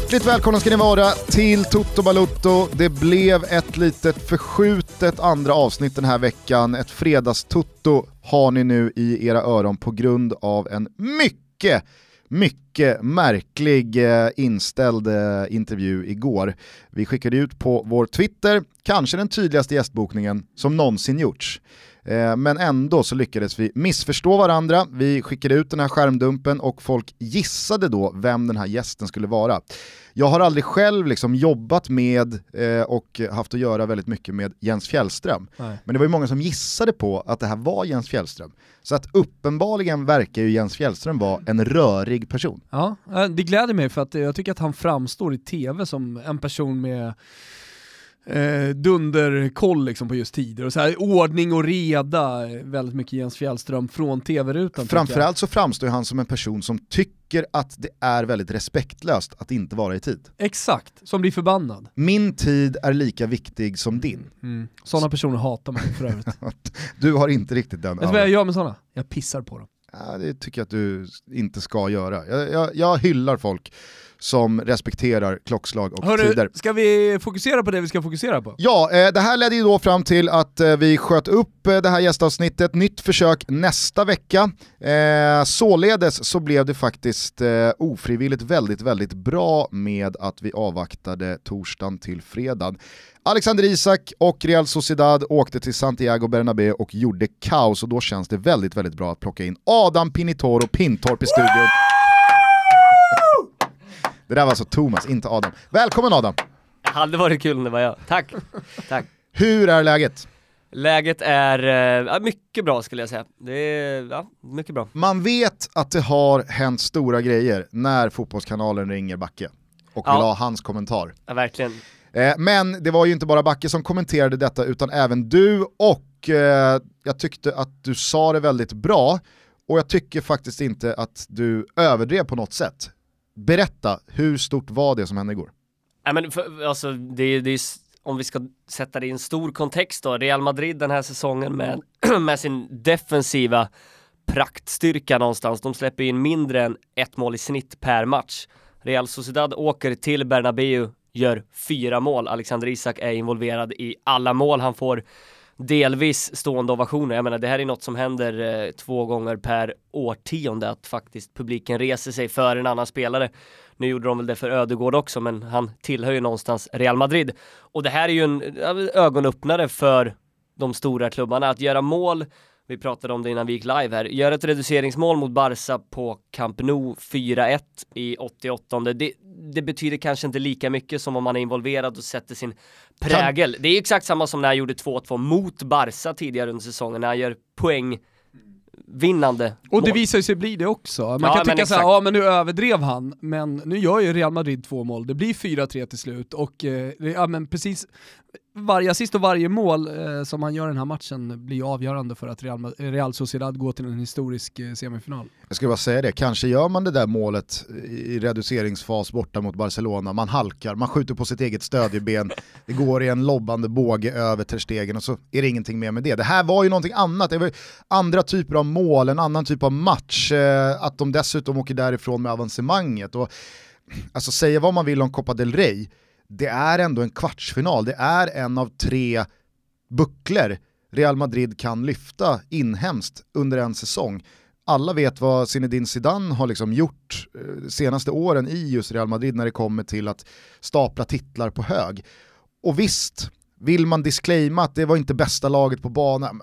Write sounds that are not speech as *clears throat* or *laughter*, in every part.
Hjärtligt välkomna ska ni vara till Toto Balutto. Det blev ett litet förskjutet andra avsnitt den här veckan. Ett fredagstutto har ni nu i era öron på grund av en mycket mycket märklig eh, inställd eh, intervju igår. Vi skickade ut på vår Twitter, kanske den tydligaste gästbokningen som någonsin gjorts. Eh, men ändå så lyckades vi missförstå varandra, vi skickade ut den här skärmdumpen och folk gissade då vem den här gästen skulle vara. Jag har aldrig själv liksom jobbat med eh, och haft att göra väldigt mycket med Jens Fjällström. Nej. Men det var ju många som gissade på att det här var Jens Fjällström. Så att uppenbarligen verkar ju Jens Fjällström vara en rörig person. Ja, det gläder mig för att jag tycker att han framstår i tv som en person med eh, dunderkoll liksom på just tider och så här, ordning och reda, väldigt mycket Jens Fjällström från tv-rutan. Framförallt så framstår han som en person som tycker att det är väldigt respektlöst att inte vara i tid. Exakt, som blir förbannad. Min tid är lika viktig som din. Mm. Sådana personer hatar mig för övrigt. *laughs* du har inte riktigt den. Vet du vad jag gör med sådana? Jag pissar på dem. Ja, det tycker jag att du inte ska göra. Jag, jag, jag hyllar folk som respekterar klockslag och Hörru, tider. Ska vi fokusera på det vi ska fokusera på? Ja, eh, det här ledde ju då fram till att eh, vi sköt upp eh, det här gästavsnittet, nytt försök nästa vecka. Eh, således så blev det faktiskt eh, ofrivilligt väldigt, väldigt bra med att vi avvaktade torsdagen till fredagen. Alexander Isak och Real Sociedad åkte till Santiago Bernabéu och gjorde kaos och då känns det väldigt, väldigt bra att plocka in Adam Pinitoro Pintorp i studion. Det där var alltså Thomas, inte Adam. Välkommen Adam! Det hade varit kul om det var jag. Tack! *laughs* Tack! Hur är läget? Läget är äh, mycket bra skulle jag säga. Det är ja, mycket bra. Man vet att det har hänt stora grejer när Fotbollskanalen ringer Backe och vill ja. ha hans kommentar. Ja, verkligen. Eh, men det var ju inte bara Backe som kommenterade detta utan även du och eh, jag tyckte att du sa det väldigt bra och jag tycker faktiskt inte att du överdrev på något sätt. Berätta, hur stort var det som hände igår? Ja, men för, alltså, det, det är, om vi ska sätta det i en stor kontext då, Real Madrid den här säsongen med, *clears throat* med sin defensiva praktstyrka någonstans, de släpper in mindre än ett mål i snitt per match. Real Sociedad åker till Bernabéu, gör fyra mål. Alexander Isak är involverad i alla mål. Han får delvis stående ovationer. Jag menar det här är något som händer eh, två gånger per årtionde att faktiskt publiken reser sig för en annan spelare. Nu gjorde de väl det för Ödegård också men han tillhör ju någonstans Real Madrid. Och det här är ju en ögonöppnare för de stora klubbarna. Att göra mål vi pratade om det innan vi gick live här, gör ett reduceringsmål mot Barca på Camp Nou 4-1 i 88 det, det betyder kanske inte lika mycket som om man är involverad och sätter sin prägel. Det är exakt samma som när han gjorde 2-2 mot Barca tidigare under säsongen, när han gör poäng vinnande Och det visar sig bli det också. Man ja, kan tycka såhär, ja men nu överdrev han, men nu gör ju Real Madrid två mål, det blir 4-3 till slut och eh, ja men precis varje assist och varje mål eh, som han gör i den här matchen blir avgörande för att Real, eh, Real Sociedad går till en historisk eh, semifinal. Jag skulle bara säga det, kanske gör man det där målet i reduceringsfas borta mot Barcelona, man halkar, man skjuter på sitt eget stödjeben, det går i en lobbande båge över Terstegen och så är det ingenting mer med det. Det här var ju någonting annat, det var andra typer av mål, en annan typ av match, eh, att de dessutom åker därifrån med avancemanget. Och, alltså säga vad man vill om Copa del Rey, det är ändå en kvartsfinal, det är en av tre bucklor Real Madrid kan lyfta inhemskt under en säsong. Alla vet vad Zinedine Zidane har liksom gjort de senaste åren i just Real Madrid när det kommer till att stapla titlar på hög. Och visst, vill man disclaima att det var inte bästa laget på banan,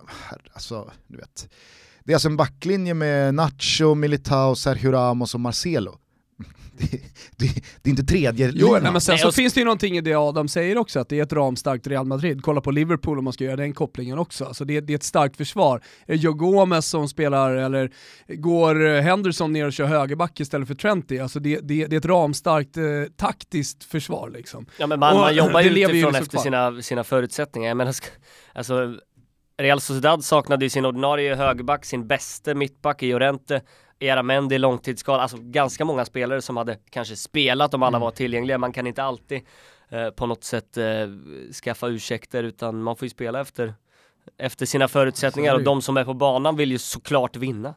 alltså, du vet. Det är alltså en backlinje med Nacho, Militao, Sergio Ramos och Marcelo *laughs* det, det, det, är inte tredje Jo, nej, men sen så finns det ju någonting i det Adam säger också, att det är ett ramstarkt Real Madrid. Kolla på Liverpool om man ska göra den kopplingen också. Alltså det, det är ett starkt försvar. Är det Joe Gomez som spelar, eller går Henderson ner och kör högerback istället för Trenty? Alltså det, det, det är ett ramstarkt eh, taktiskt försvar liksom. Ja men man, man jobbar ju utifrån efter sina, sina förutsättningar. Jag menar, alltså, Real Sociedad saknade ju sin ordinarie högerback, sin bästa mittback i Llorente Eramendi långtidsskada, alltså ganska många spelare som hade kanske spelat om alla mm. var tillgängliga. Man kan inte alltid eh, på något sätt eh, skaffa ursäkter utan man får ju spela efter efter sina förutsättningar och de som är på banan vill ju såklart vinna.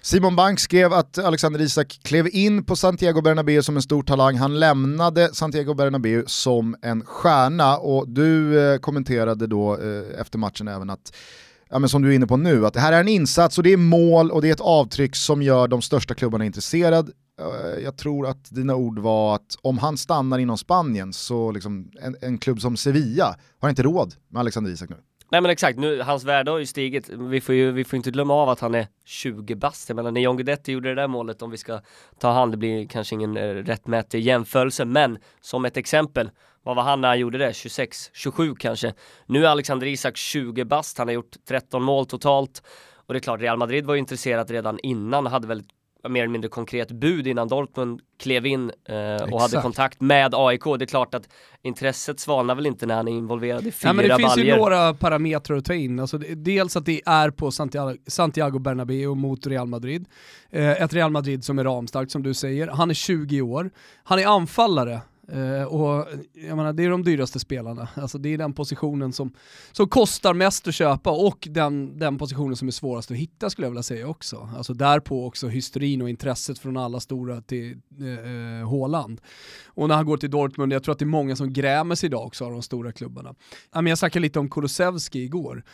Simon Bank skrev att Alexander Isak klev in på Santiago Bernabéu som en stor talang. Han lämnade Santiago Bernabéu som en stjärna och du eh, kommenterade då eh, efter matchen även att ja, men som du är inne på nu, att det här är en insats och det är mål och det är ett avtryck som gör de största klubbarna intresserade. Eh, jag tror att dina ord var att om han stannar inom Spanien så liksom en, en klubb som Sevilla har inte råd med Alexander Isak nu. Nej men exakt, nu, hans värde har ju stigit. Vi får ju vi får inte glömma av att han är 20 bast. Jag menar när John Guidetti gjorde det där målet, om vi ska ta hand, det blir kanske ingen eh, rättmätig jämförelse, men som ett exempel, vad var han när han gjorde det? 26, 27 kanske. Nu är Alexander Isak 20 bast, han har gjort 13 mål totalt. Och det är klart, Real Madrid var ju intresserat redan innan, hade väldigt mer eller mindre konkret bud innan Dortmund klev in eh, och hade kontakt med AIK. Det är klart att intresset svalnar väl inte när han är involverad i fyra Nej, men Det baljer. finns ju några parametrar att ta in. Alltså, dels att det är på Santiago, Santiago Bernabéu mot Real Madrid. Eh, ett Real Madrid som är ramstarkt som du säger. Han är 20 år. Han är anfallare. Uh, och jag menar, det är de dyraste spelarna. Alltså, det är den positionen som, som kostar mest att köpa och den, den positionen som är svårast att hitta skulle jag vilja säga också. Alltså därpå också hysterin och intresset från alla stora till eh, eh, uh, Håland. Och när han går till Dortmund, jag tror att det är många som grämer sig idag också av de stora klubbarna. Jag snackade lite om Kulusevski igår.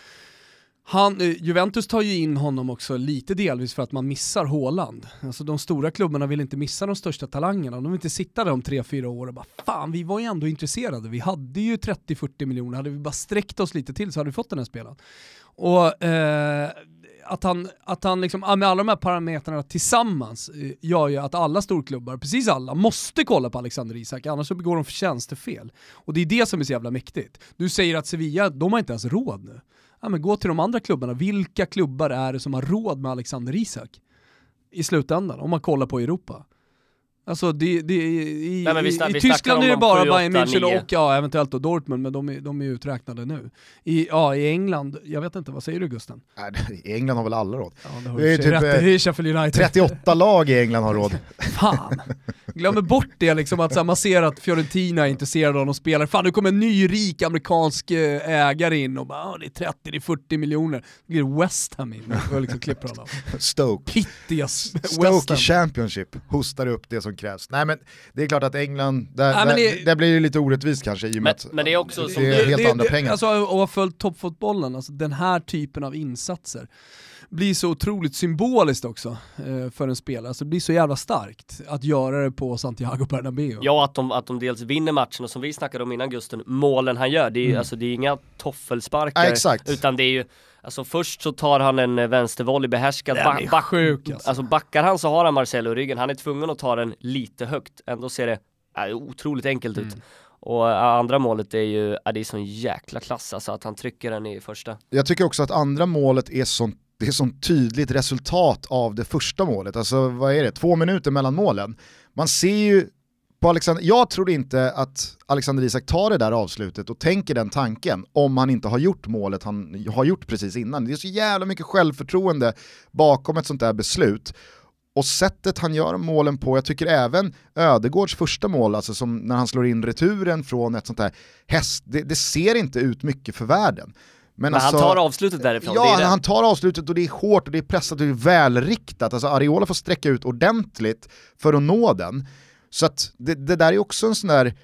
Han, eh, Juventus tar ju in honom också lite delvis för att man missar Håland. Alltså de stora klubbarna vill inte missa de största talangerna. De vill inte sitta där om 3-4 år och bara fan vi var ju ändå intresserade. Vi hade ju 30-40 miljoner, hade vi bara sträckt oss lite till så hade vi fått den här spelaren. Och eh, att han, att han liksom, med alla de här parametrarna tillsammans eh, gör ju att alla storklubbar, precis alla, måste kolla på Alexander Isak, annars så begår de förtjänstefel. Och det är det som är så jävla mäktigt. Du säger att Sevilla, de har inte ens råd nu ja, men gå till de andra klubbarna. Vilka klubbar är det som har råd med Alexander Isak? I slutändan, om man kollar på Europa. Alltså det, det, i, Nej, i, i Tyskland är det bara Bayern München och ja, eventuellt då Dortmund, men de är, de är uträknade nu. I, ja, I England, jag vet inte, vad säger du Gusten? I England har väl alla råd? Ja, det, det är typ rätt, det är 38 lag i England har råd. *laughs* Fan, glömmer bort det liksom att man ser att Fiorentina är intresserade av någon spelare. Fan nu kommer en ny rik amerikansk eh, ägare in och bara det är 30-40 miljoner. Det blir West Ham in och liksom klipper honom. *laughs* Stoke. Pittiga Stoke i Championship hostar upp det som krävs. Nej men det är klart att England, där, Nej, där, det, där blir det lite orättvist kanske i och med men, att det är också det är helt det, andra pengar. Alltså att ha följt toppfotbollen, alltså den här typen av insatser blir så otroligt symboliskt också eh, för en spelare. Alltså det blir så jävla starkt att göra det på Santiago Bernabéu. Ja, att de, att de dels vinner matchen och som vi snackade om innan Gusten, målen han gör, det är, mm. alltså, det är inga toffelsparkar. Ja, exakt. Utan det är ju Alltså först så tar han en eh, vänstervolley behärskad, ba back, sjuk, alltså. alltså backar han så har han Marcelo i ryggen, han är tvungen att ta den lite högt, ändå ser det äh, otroligt enkelt ut. Mm. Och äh, andra målet är ju, äh, det är sån jäkla klass alltså att han trycker den i första. Jag tycker också att andra målet är sånt det är sånt tydligt resultat av det första målet. Alltså vad är det, två minuter mellan målen. Man ser ju på Alexander, jag tror inte att Alexander Isak tar det där avslutet och tänker den tanken om han inte har gjort målet han har gjort precis innan. Det är så jävla mycket självförtroende bakom ett sånt där beslut. Och sättet han gör målen på, jag tycker även Ödegårds första mål, alltså som när han slår in returen från ett sånt här häst, det, det ser inte ut mycket för världen. Men, men alltså, han tar avslutet därifrån? Ja, han tar avslutet och det är hårt och det är pressat och det är välriktat. Alltså Ariola får sträcka ut ordentligt för att nå den. Så att det, det där är också en sån där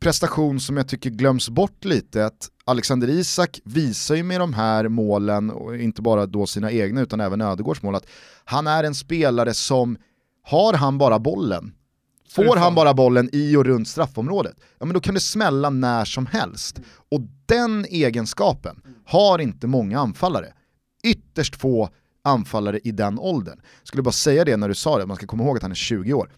prestation som jag tycker glöms bort lite, att Alexander Isak visar ju med de här målen, och inte bara då sina egna utan även Ödegårds mål, att han är en spelare som, har han bara bollen, får han bara bollen i och runt straffområdet, ja men då kan det smälla när som helst. Och den egenskapen har inte många anfallare. Ytterst få anfallare i den åldern. Skulle bara säga det när du sa det, man ska komma ihåg att han är 20 år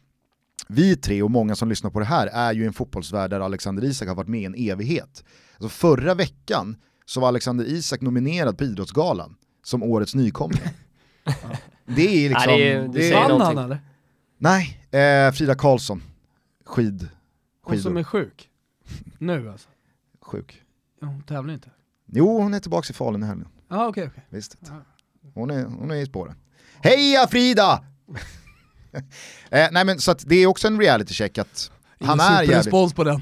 vi tre och många som lyssnar på det här är ju en fotbollsvärld där Alexander Isak har varit med i en evighet. Alltså förra veckan så var Alexander Isak nominerad på Idrottsgalan som årets nykomling. *laughs* Det är liksom... Ja, det, det, det Vann han eller? Nej, eh, Frida Karlsson. Skid. Skidor. Hon som är sjuk? Nu alltså? Sjuk. Ja, hon tävlar inte? Jo, hon är tillbaka i Falun i helgen. Ja, okej. Okay, okay. Visst. Hon är, hon är i spåren. Heja Frida! *laughs* eh, nej men så att det är också en reality check att han är jävligt... respons på den.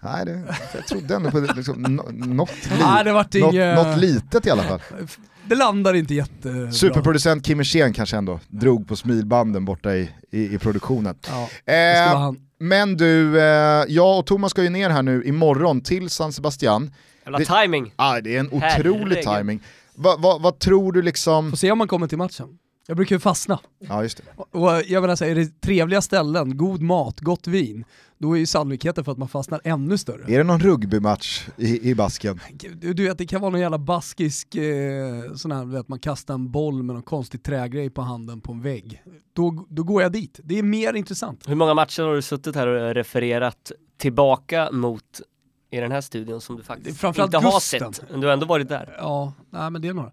Nej, det, jag trodde ändå på liksom, nå- något, li, *laughs* Nej, det något, inget... något litet i alla fall. *laughs* Det landar inte jättebra. Superproducent Kim Hirsén kanske ändå drog på smilbanden borta i, i, i produktionen. Ja, Eh, han. men du, eh, jag och Thomas ska ju ner här nu imorgon till San Sebastian. Jävla Det- timing. Ah, det är en otrolig Herregud. timing. Va, va, vad tror du liksom... Får se om man kommer till matchen. Jag brukar ju fastna. Ja just det. Och jag menar så här, är det trevliga ställen, god mat, gott vin, då är ju sannolikheten för att man fastnar ännu större. Är det någon rugbymatch i, i basken? Du, du vet, det kan vara någon jävla baskisk, eh, sån här, du vet, man kastar en boll med någon konstig trägrej på handen på en vägg. Då, då går jag dit. Det är mer intressant. Hur många matcher har du suttit här och refererat tillbaka mot i den här studion som du faktiskt framförallt inte har sett? Men du har ändå varit där. Ja, nej men det är några.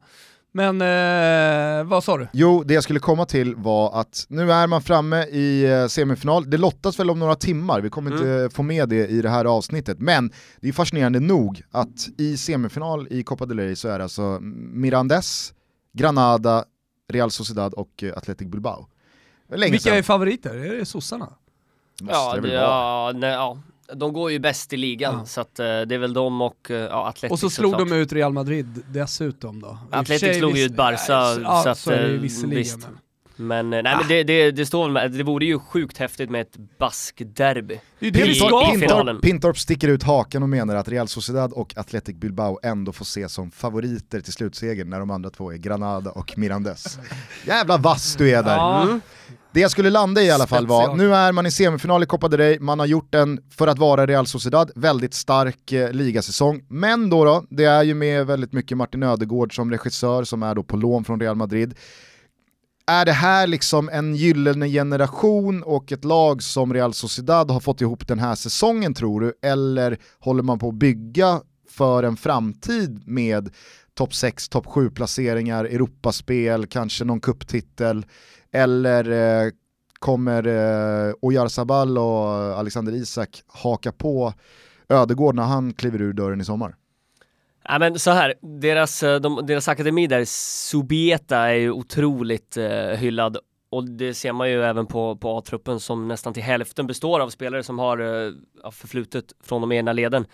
Men eh, vad sa du? Jo, det jag skulle komma till var att nu är man framme i eh, semifinal, det lottas väl om några timmar, vi kommer inte få med det i det här avsnittet, men det är fascinerande nog att i semifinal i Copa del Rey så är det alltså Mirandes, Granada, Real Sociedad och eh, Athletic Bilbao. Länge Vilka sedan. är favoriter? Är det sossarna? Måste Ja, det det, ja, nej, ja, de går ju bäst i ligan Ja. så att eh, det är väl de och uh, ja, Atletic Och så slog såklart. de ut Real Madrid dessutom då. Atletic slog ju ut Barca, Ja, så att, så ju eh, visserligen. visst. Men. Men eh, nej men det, det, det står med, det vore ju sjukt häftigt med ett baskderby. Finalen. Pintorp, Pintorp sticker ut hakan och menar att Real Sociedad och Athletic Bilbao ändå får ses som favoriter till slutsegern när de andra två är Granada och Mirandes. *laughs* Jävla vass du är där. Mm. Det jag skulle landa i i alla fall var, nu är man i semifinal i Copa del Rey, man har gjort en, för att vara Real Sociedad, väldigt stark eh, ligasäsong. Men då, då, det är ju med väldigt mycket Martin Ödegård som regissör som är då på lån från Real Madrid. Är det här liksom en gyllene generation och ett lag som Real Sociedad har fått ihop den här säsongen tror du? Eller håller man på att bygga för en framtid med topp 6, topp 7 placeringar, Europaspel, kanske någon kupptitel? Eller eh, kommer eh, Oyarzabal och Alexander Isak haka på Ödegård när han kliver ur dörren i sommar? Ja men så här, deras, eh, de, deras akademi där, Subieta, är ju otroligt eh, hyllad. Och det ser man ju även på, på A-truppen som nästan till hälften består av spelare som har eh, förflutet från de ena leden.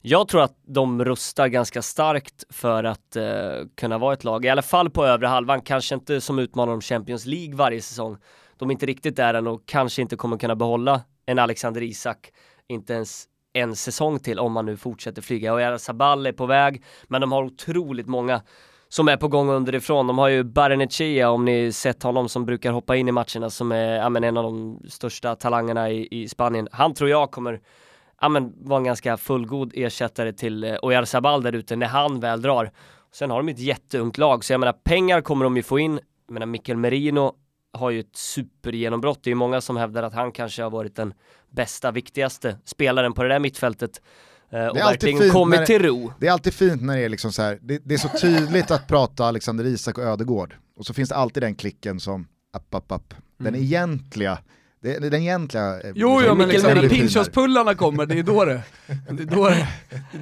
Jag tror att de rustar ganska starkt för att eh, kunna vara ett lag, i alla fall på övre halvan, kanske inte som utmanar om Champions League varje säsong. De är inte riktigt där än och kanske inte kommer kunna behålla en Alexander Isak, inte ens en säsong till om man nu fortsätter flyga. Och Yara är på väg, men de har otroligt många som är på gång underifrån. De har ju Barenechea, om ni sett honom, som brukar hoppa in i matcherna, som är ja, men en av de största talangerna i, i Spanien. Han tror jag kommer ja, men, vara en ganska fullgod ersättare till eh, Oyarzabal där ute när han väl drar. Sen har de ett jätteungt lag, så jag menar pengar kommer de ju få in. Jag menar Mikael Merino har ju ett supergenombrott. Det är ju många som hävdar att han kanske har varit den bästa, viktigaste spelaren på det där mittfältet. eh, Och verkligen kommit till ro. Det är alltid fint när det är liksom så här, det, det är så tydligt att prata Alexander Isak och Ödegård. Och så finns det alltid den klicken som, app, app, app. Den egentliga, det, det- den egentliga... eh, Jo, liksom, jo men Mikael liksom när pinchos-pullarna kommer, det är då det, det, är då det,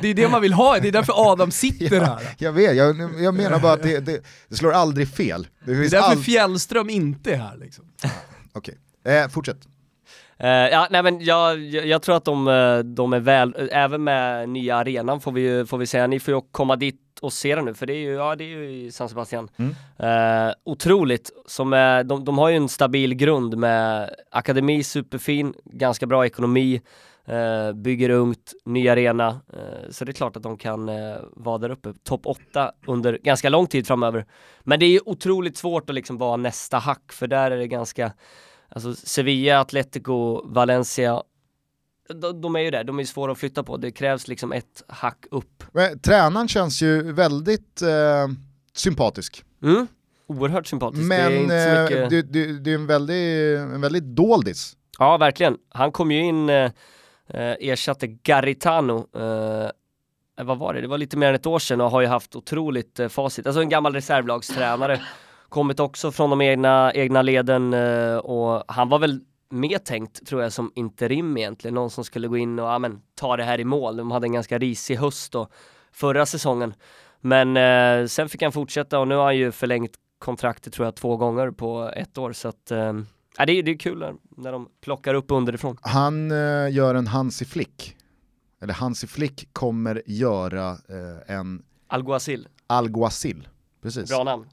det är det man vill ha, det är därför Adam sitter *laughs* Ja, här. jag vet, jag, jag menar bara att det, det, det slår aldrig fel. Det Det är därför all... Fjällström inte är här liksom. *laughs* Okej, eh, fortsätt. Eh, ja, nej men jag, jag, jag tror att de, eh, de är väl, även med nya arenan får vi, får vi säga, ni får ju komma dit och se den nu, för det är ju, ja det är ju San Sebastian. Mm. Eh, otroligt, som är, de, de har ju en stabil grund med akademi superfin, ganska bra ekonomi, eh, bygger ungt, ny arena, eh, så det är klart att de kan eh, vara där uppe, topp 8 under ganska lång tid framöver. Men det är ju otroligt svårt att liksom vara nästa hack, för där är det ganska Alltså Sevilla, Atletico, Valencia de, de är ju där, de är svåra att flytta på. Det krävs liksom ett hack upp. Men, tränaren känns ju väldigt eh, sympatisk. Mm. Oerhört sympatiskt. det är Men inte så eh, mycket... det, det, det är en väldigt, en väldigt doldis. Ja, verkligen. Han kom ju in, eh, eh, ersatte Garitano. Eh, vad var det? Det var lite mer än ett år sedan och har ju haft otroligt eh, facit. Alltså en gammal reservlagstränare. Kommit också från de egna, egna leden eh, och han var väl mer tänkt tror jag som interim egentligen. Någon som skulle gå in och ja, men, ta det här i mål. De hade en ganska risig höst då, förra säsongen. Men eh, sen fick han fortsätta och nu har han ju förlängt kontraktet tror jag två gånger på ett år. Så att, eh, det, är, det är kul när, när de plockar upp underifrån. Han eh, gör en Hansi Flick. eller Hansi Flick kommer göra eh, en Alguacil, alguacil. Precis. bra namn.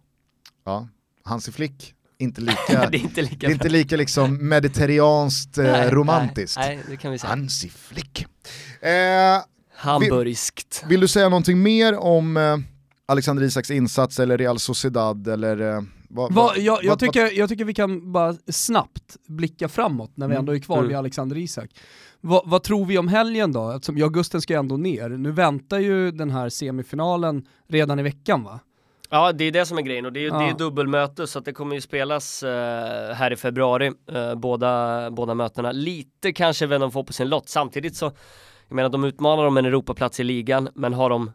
Ja. Hansi Flick, *laughs* inte lika, det är inte lika inte lika liksom mediterranskt eh, Nej, romantiskt. Nej, nej, det kan vi säga. Hansi Flick. Eh, Hamburgskt. vill du säga någonting mer om eh, Alexander Isaks insats eller Real Sociedad eller eh, vad, Va, vad- jag, jag, tycker, jag tycker vi kan bara snabbt blicka framåt när vi Mm. ändå är kvar Mm. vid Alexander Isak. Va, vad tror vi om helgen då? Eftersom Augusten ska ändå ner. Nu väntar ju den här semifinalen redan i veckan va? Ja, det är det som är grejen och det är, det är Ja. dubbelmöte så att det kommer ju spelas eh, här i februari, eh, båda, båda mötena. Lite kanske vem de får på sin lott. Samtidigt så, jag menar de utmanar om en Europaplats i ligan, men har de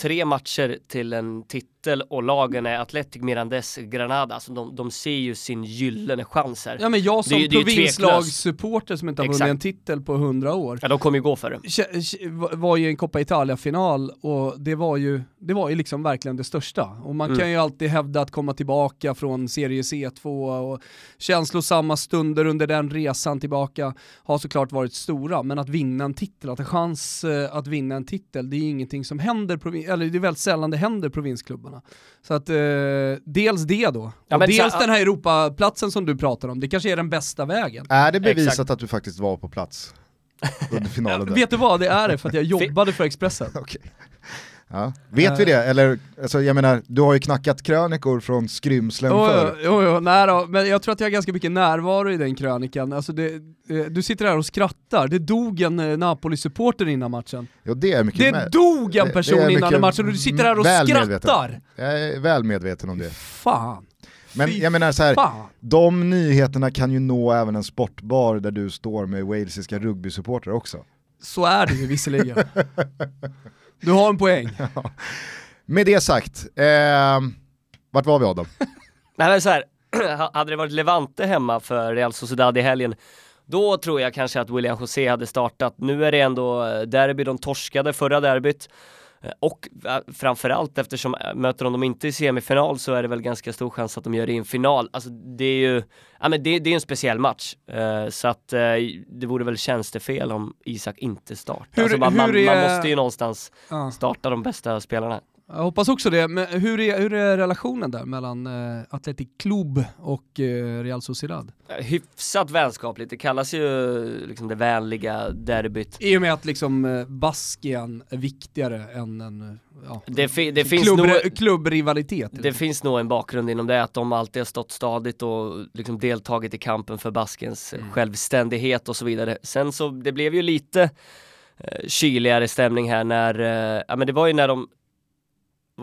tre matcher till en titel och lagen är Athletic Mirandes Granada, alltså de, de ser ju sin gyllene chans här. Ja men jag som provinslagssupporter som inte har vunnit en titel på hundra år, Ja, de kommer ju gå för det. Var ju en Coppa Italia-final och det var ju, det var ju liksom verkligen det största. Och man Mm. kan ju alltid hävda att komma tillbaka från serie C2 och känslosamma stunder under den resan tillbaka har såklart varit stora, men att vinna en titel, att ha chans eh, att vinna en titel, det är ingenting som händer, eller det är väldigt sällan det händer provinsklubbarna. Så att eh, dels det då, Ja, och dels så- den här Europaplatsen som du pratar om, det kanske är den bästa vägen. Är det bevisat Exakt. att du faktiskt var på plats under *laughs* finalen? där? Vet du vad, det är det för att jag jobbade för Expressen. *laughs* Okej. Ja. Vet vi det? Eller, alltså, jag menar, du har ju knackat krönikor från skrymslen Jo, förr. jo, jo, nej då, men jag tror att jag har ganska mycket närvaro i den krönikan. Alltså det, eh, du sitter här och skrattar, det dog en eh, Napoli-supporter innan matchen. Jo, det är mycket Det dog en det- person det är innan matchen och du sitter här och skrattar! Jag är väl medveten om det. Fan. Men jag menar så här, Fan. de nyheterna kan ju nå även en sportbar där du står med walesiska rugbysupportrar också. Så är det ju visserligen. *laughs* Du har en poäng. *laughs* Med det sagt, eh, vart var vi Adam? *laughs* Nej men så här, *clears throat* hade det varit Levante hemma för Real Sociedad i helgen, då tror jag kanske att William José hade startat. Nu är det ändå eh, derby, de torskade förra derbyt. Eh, Och eh, framförallt eftersom eh, möter de dem inte i semifinal så är det väl ganska stor chans att de gör det i en final. Alltså det är ju, ja men det, det är en speciell match. Eh, Så att eh, det vore väl tjänstefel om Isak inte startar. Hur- alltså man, man, är- man måste ju någonstans Ja. starta de bästa spelarna. Jag hoppas också det, men hur är, hur är relationen där mellan eh, Athletic Club och eh, Real Sociedad? Hyfsat vänskapligt, det kallas ju liksom det vänliga derbyt. I och med att liksom eh, Baskien är viktigare än en eh, ja, Det, fi- det, finns klubb, nog, klubbrivalitet. det finns nog en bakgrund inom det, att de alltid har stått stadigt och liksom deltagit i kampen för Baskens Mm. självständighet och så vidare. Sen så, det blev ju lite eh, kyligare stämning här när, eh, ja men det var ju när de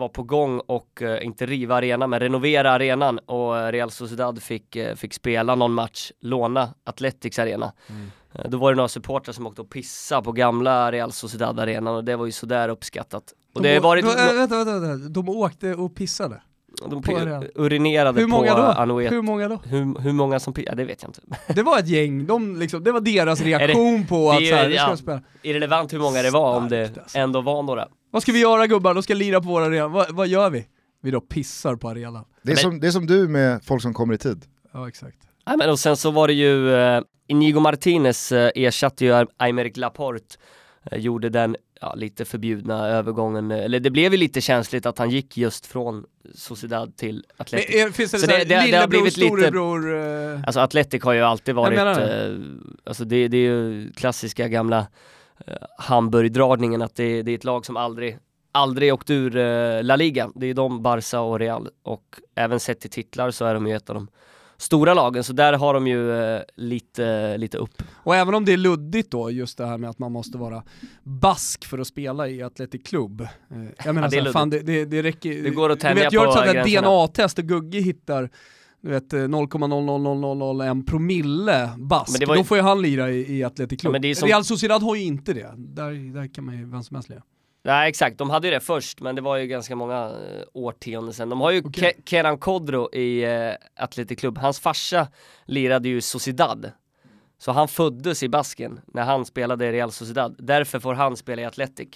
var på gång och eh, inte riva arenan men renovera arenan och eh, Real Sociedad fick, eh, fick spela någon match, låna Athletics arena. Mm. Eh, Då var det några supportrar som åkte och pissade på gamla Real Sociedad-arenan och det var ju sådär uppskattat. Och det har varit, de, äh, vänta, vänta, vänta, de åkte och pissade. de på arenan. urinerade Hur många på då? Hur många då? Hur, hur många som? Ja, det vet jag inte. *laughs* Det var ett gäng, de liksom, det var deras reaktion på det att är så här, nu ska ja. spela. Irrelevant hur många det var om det Starkt, alltså. ändå var några. Vad ska vi göra gubbar? De ska lira på vår arena. Vad, vad gör vi? Vi då pissar på arenan. Det är, Men- som, det är som du med folk som kommer i tid. Ja exakt. Nej, men och sen så var det ju eh, Inigo Martinez eh, ersatte ju Aymeric Laporte, eh, gjorde den ja, lite förbjudna övergången, eh, eller det blev ju lite känsligt att han gick just från Sociedad till Men, Atletic. är, finns det, Så det- det- det har blivit lite- storebror? eh, Alltså Atletic har ju alltid varit, menar eh, alltså det, det är ju klassiska gamla eh, Hamburg-dragningen att det, det är ett lag som aldrig, aldrig åkt ur eh, La Liga. Det är de, Barca och Real och även sett till titlar så är de ju ett av de stora lagen, så där har de ju eh, lite, lite upp. Och även om det är luddigt då, just det här med att man måste vara bask för att spela i Athletic Club. Eh, Jag menar Ja, det är så här, fan det, det, det räcker. Det går att du tänja vet, gör på ett sånt där. DNA-test och Gugge hittar du vet, eh, 0,00001 promille bask, ju- då får ju han lira i, i Athletic Club. Ja, som- Real Sociedad har ju inte det, där, där kan man ju vem som helst lira. Nej exakt, de hade ju det först men det var ju ganska många eh, årtionden sedan. De har ju Okej. Ke- Kenan Kodro i eh, Athletic Club, hans farsa lirade ju Sociedad. Så han föddes i Basken när han spelade i Real Sociedad. Därför får han spela i Athletic.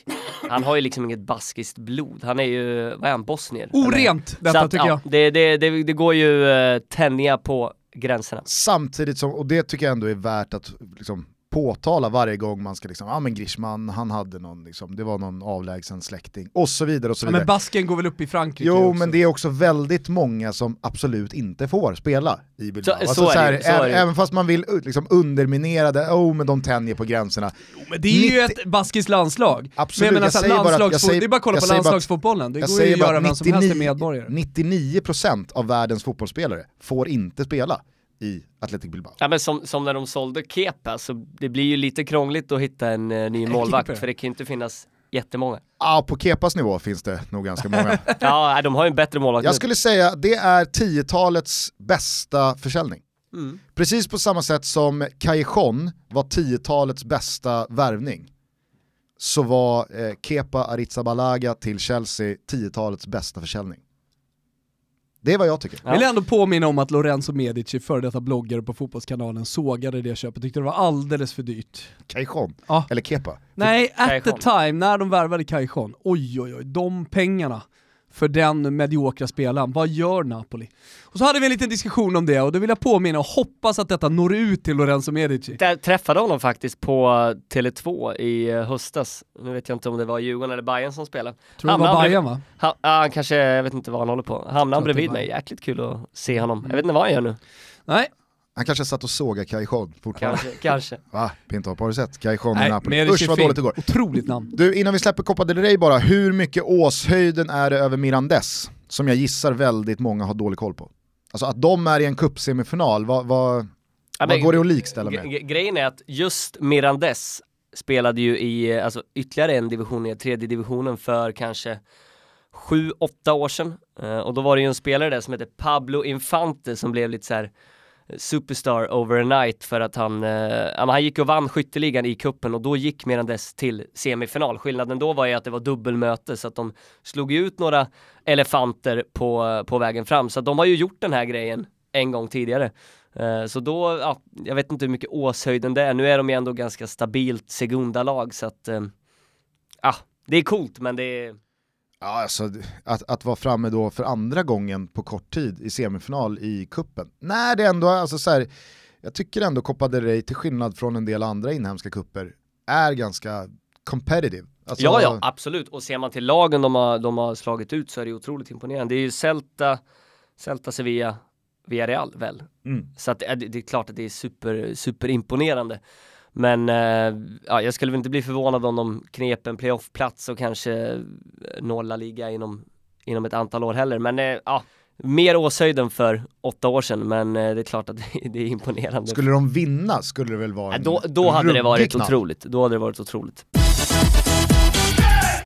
Han har ju liksom inget baskiskt blod. Han är ju, vad är han, bosnier? Eller? Orent detta Så att, tycker ja, jag. Det, det, det, det går ju eh, tänja på gränserna. Samtidigt som, och det tycker jag ändå är värt att liksom påtala varje gång man ska liksom, ja ah, men Grishman, han hade någon, liksom, det var någon avlägsen släkting och så vidare och så Ja, vidare. men basken går väl upp i Frankrike Jo, också. men det är också väldigt många som absolut inte får spela i Bilbao. Så- alltså, så är här, ju, så är ä- det ju. Även fast man vill uh, liksom, underminera det, oh men de tänjer på gränserna. Men det är ju 90 ett baskiskt landslag. Absolut, men jag menar, jag så säger bara att- jag säger- det är bara att kolla på landslagsfotbollen, det Jag går ju att göra vem som helst till 99 medborgare. 99% av världens fotbollsspelare får inte spela i Athletic Bilbao. Ja men som, som när de sålde Kepa, så det blir ju lite krångligt att hitta en eh, ny målvakt Keeper. för det kan ju inte finnas jättemånga. Ja, på Kepas nivå finns det nog ganska många. *laughs* Ja, de har ju en bättre målvakt Jag skulle säga det är 10-talets bästa försäljning. Mm. Precis på samma sätt som Callejon var 10-talets bästa värvning så var eh, Kepa Arrizabalaga till Chelsea 10-talets bästa försäljning. Det är vad jag tycker. Ja. Vill ändå påminna om att Lorenzo Medici, före detta bloggare på Fotbollskanalen, sågade det köpet, tyckte det var alldeles för dyrt. Callejon, Ja. eller Kepa. Nej, at the Callejon. time, när de värvade Callejon, oj oj oj, de pengarna för den mediokra spelaren, vad gör Napoli? Och så hade vi en liten diskussion om det och då vill jag påminna och hoppas att detta når ut till Lorenzo Medici. Där träffade honom faktiskt på Tele2 i eh, höstas. Nu vet jag inte om det var Djurgården eller Bayern som spelade. Tror det var Bayern va? Ja, han kanske, jag vet inte vad han håller på. Hamnade han bredvid mig? Jäkligt kul att se honom. Jag vet inte vad han gör nu. Nej, Han kanske satt och sågade Callejon fortfarande. Kanske, kanske. *laughs* Va? Pintorp, har du sett? Callejon i Napoli. Usch vad dåligt det går. Otroligt namn. Du, innan vi släpper Copa del Rey bara, hur mycket åshöjden är det över Mirandes? Som jag gissar väldigt många har dålig koll på. Alltså att de är i en cupsemifinal, vad, vad, Ja, vad går det att likställa med? Grejen är att just Mirandes spelade ju i, alltså ytterligare en division ner, tredje divisionen för kanske sju, åtta år sedan. Eh, och då var det ju en spelare där som hette Pablo Infante som blev lite så här superstar overnight för att han, eh, han gick och vann skytteligan i kuppen och då gick Mirandes till semifinal. Skillnaden då var ju att det var dubbelmöte så att de slog ut några elefanter på, på vägen fram. Så att de har ju gjort den här grejen en gång tidigare. Eh, Så då, ja, jag vet inte hur mycket åshöjden det är. Nu är de ju ändå ganska stabilt segundalag så att, eh, ja, det är coolt men det är, Ja, alltså, att, att vara framme då för andra gången på kort tid i semifinal i kuppen. Nej, det är ändå, alltså så här, jag tycker ändå Copa del Rey, till skillnad från en del andra inhemska kupper, är ganska competitive. Alltså, ja ja absolut. Och ser man till lagen de har, de har slagit ut så är det otroligt imponerande. Det är ju Celta, Celta, Sevilla, Villarreal väl? Mm. Så att det, är- det är klart att det är super, superimponerande. Men eh, ja, jag skulle väl inte bli förvånad om de knep en playoffplats och kanske eh, nolla liga inom, inom ett antal år heller. Men eh, ja, mer åshöjden för åtta år sedan, men eh, det är klart att *laughs* det, är imponerande. Skulle de vinna skulle det väl vara en då, då hade det varit knall. otroligt. Då hade det varit otroligt.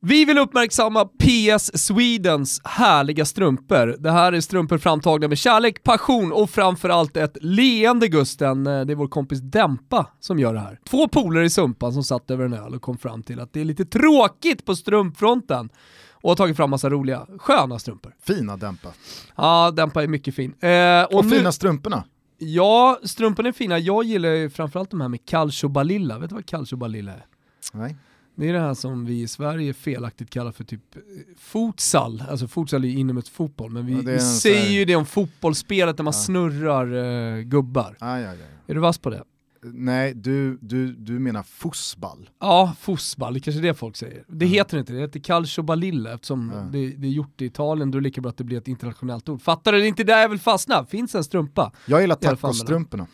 Vi vill uppmärksamma PS Swedens härliga strumpor. Det här är strumpor framtagna med kärlek, passion och framförallt ett leende Gusten. Eh, Det är vår kompis Dempa som gör det här. Två polare i Sumpan som satt över en öl och kom fram till att det är lite tråkigt på strumpfronten och har tagit fram massa roliga, sköna strumpor. Fina Dämpa. Ja, Dempa är mycket fin. Eh, och Och nu, fina strumporna. Ja, strumporna är fina. Jag gillar ju framförallt de här med calcio balilla. Vet du vad calcio balilla är? Nej. Det är det här som vi i Sverige felaktigt kallar för typ eh, futsal, alltså futsal är ju inomhusfotboll, men vi, Ja, vi säger här- ju det om fotbollsspelet där man Ja. snurrar eh, gubbar. Aj, aj, aj. Är du vass på det? Nej, du, du, du menar fussball. Ja, fotboll, det kanske är det folk säger. Det heter inte det, det heter calcio balilla eftersom Ja. det, det är gjort i Italien, då är det lika bra att det blir ett internationellt ord. Fattar du? Det är inte där jag vill fastna, finns en strumpa. Jag gillar tacostrumporna.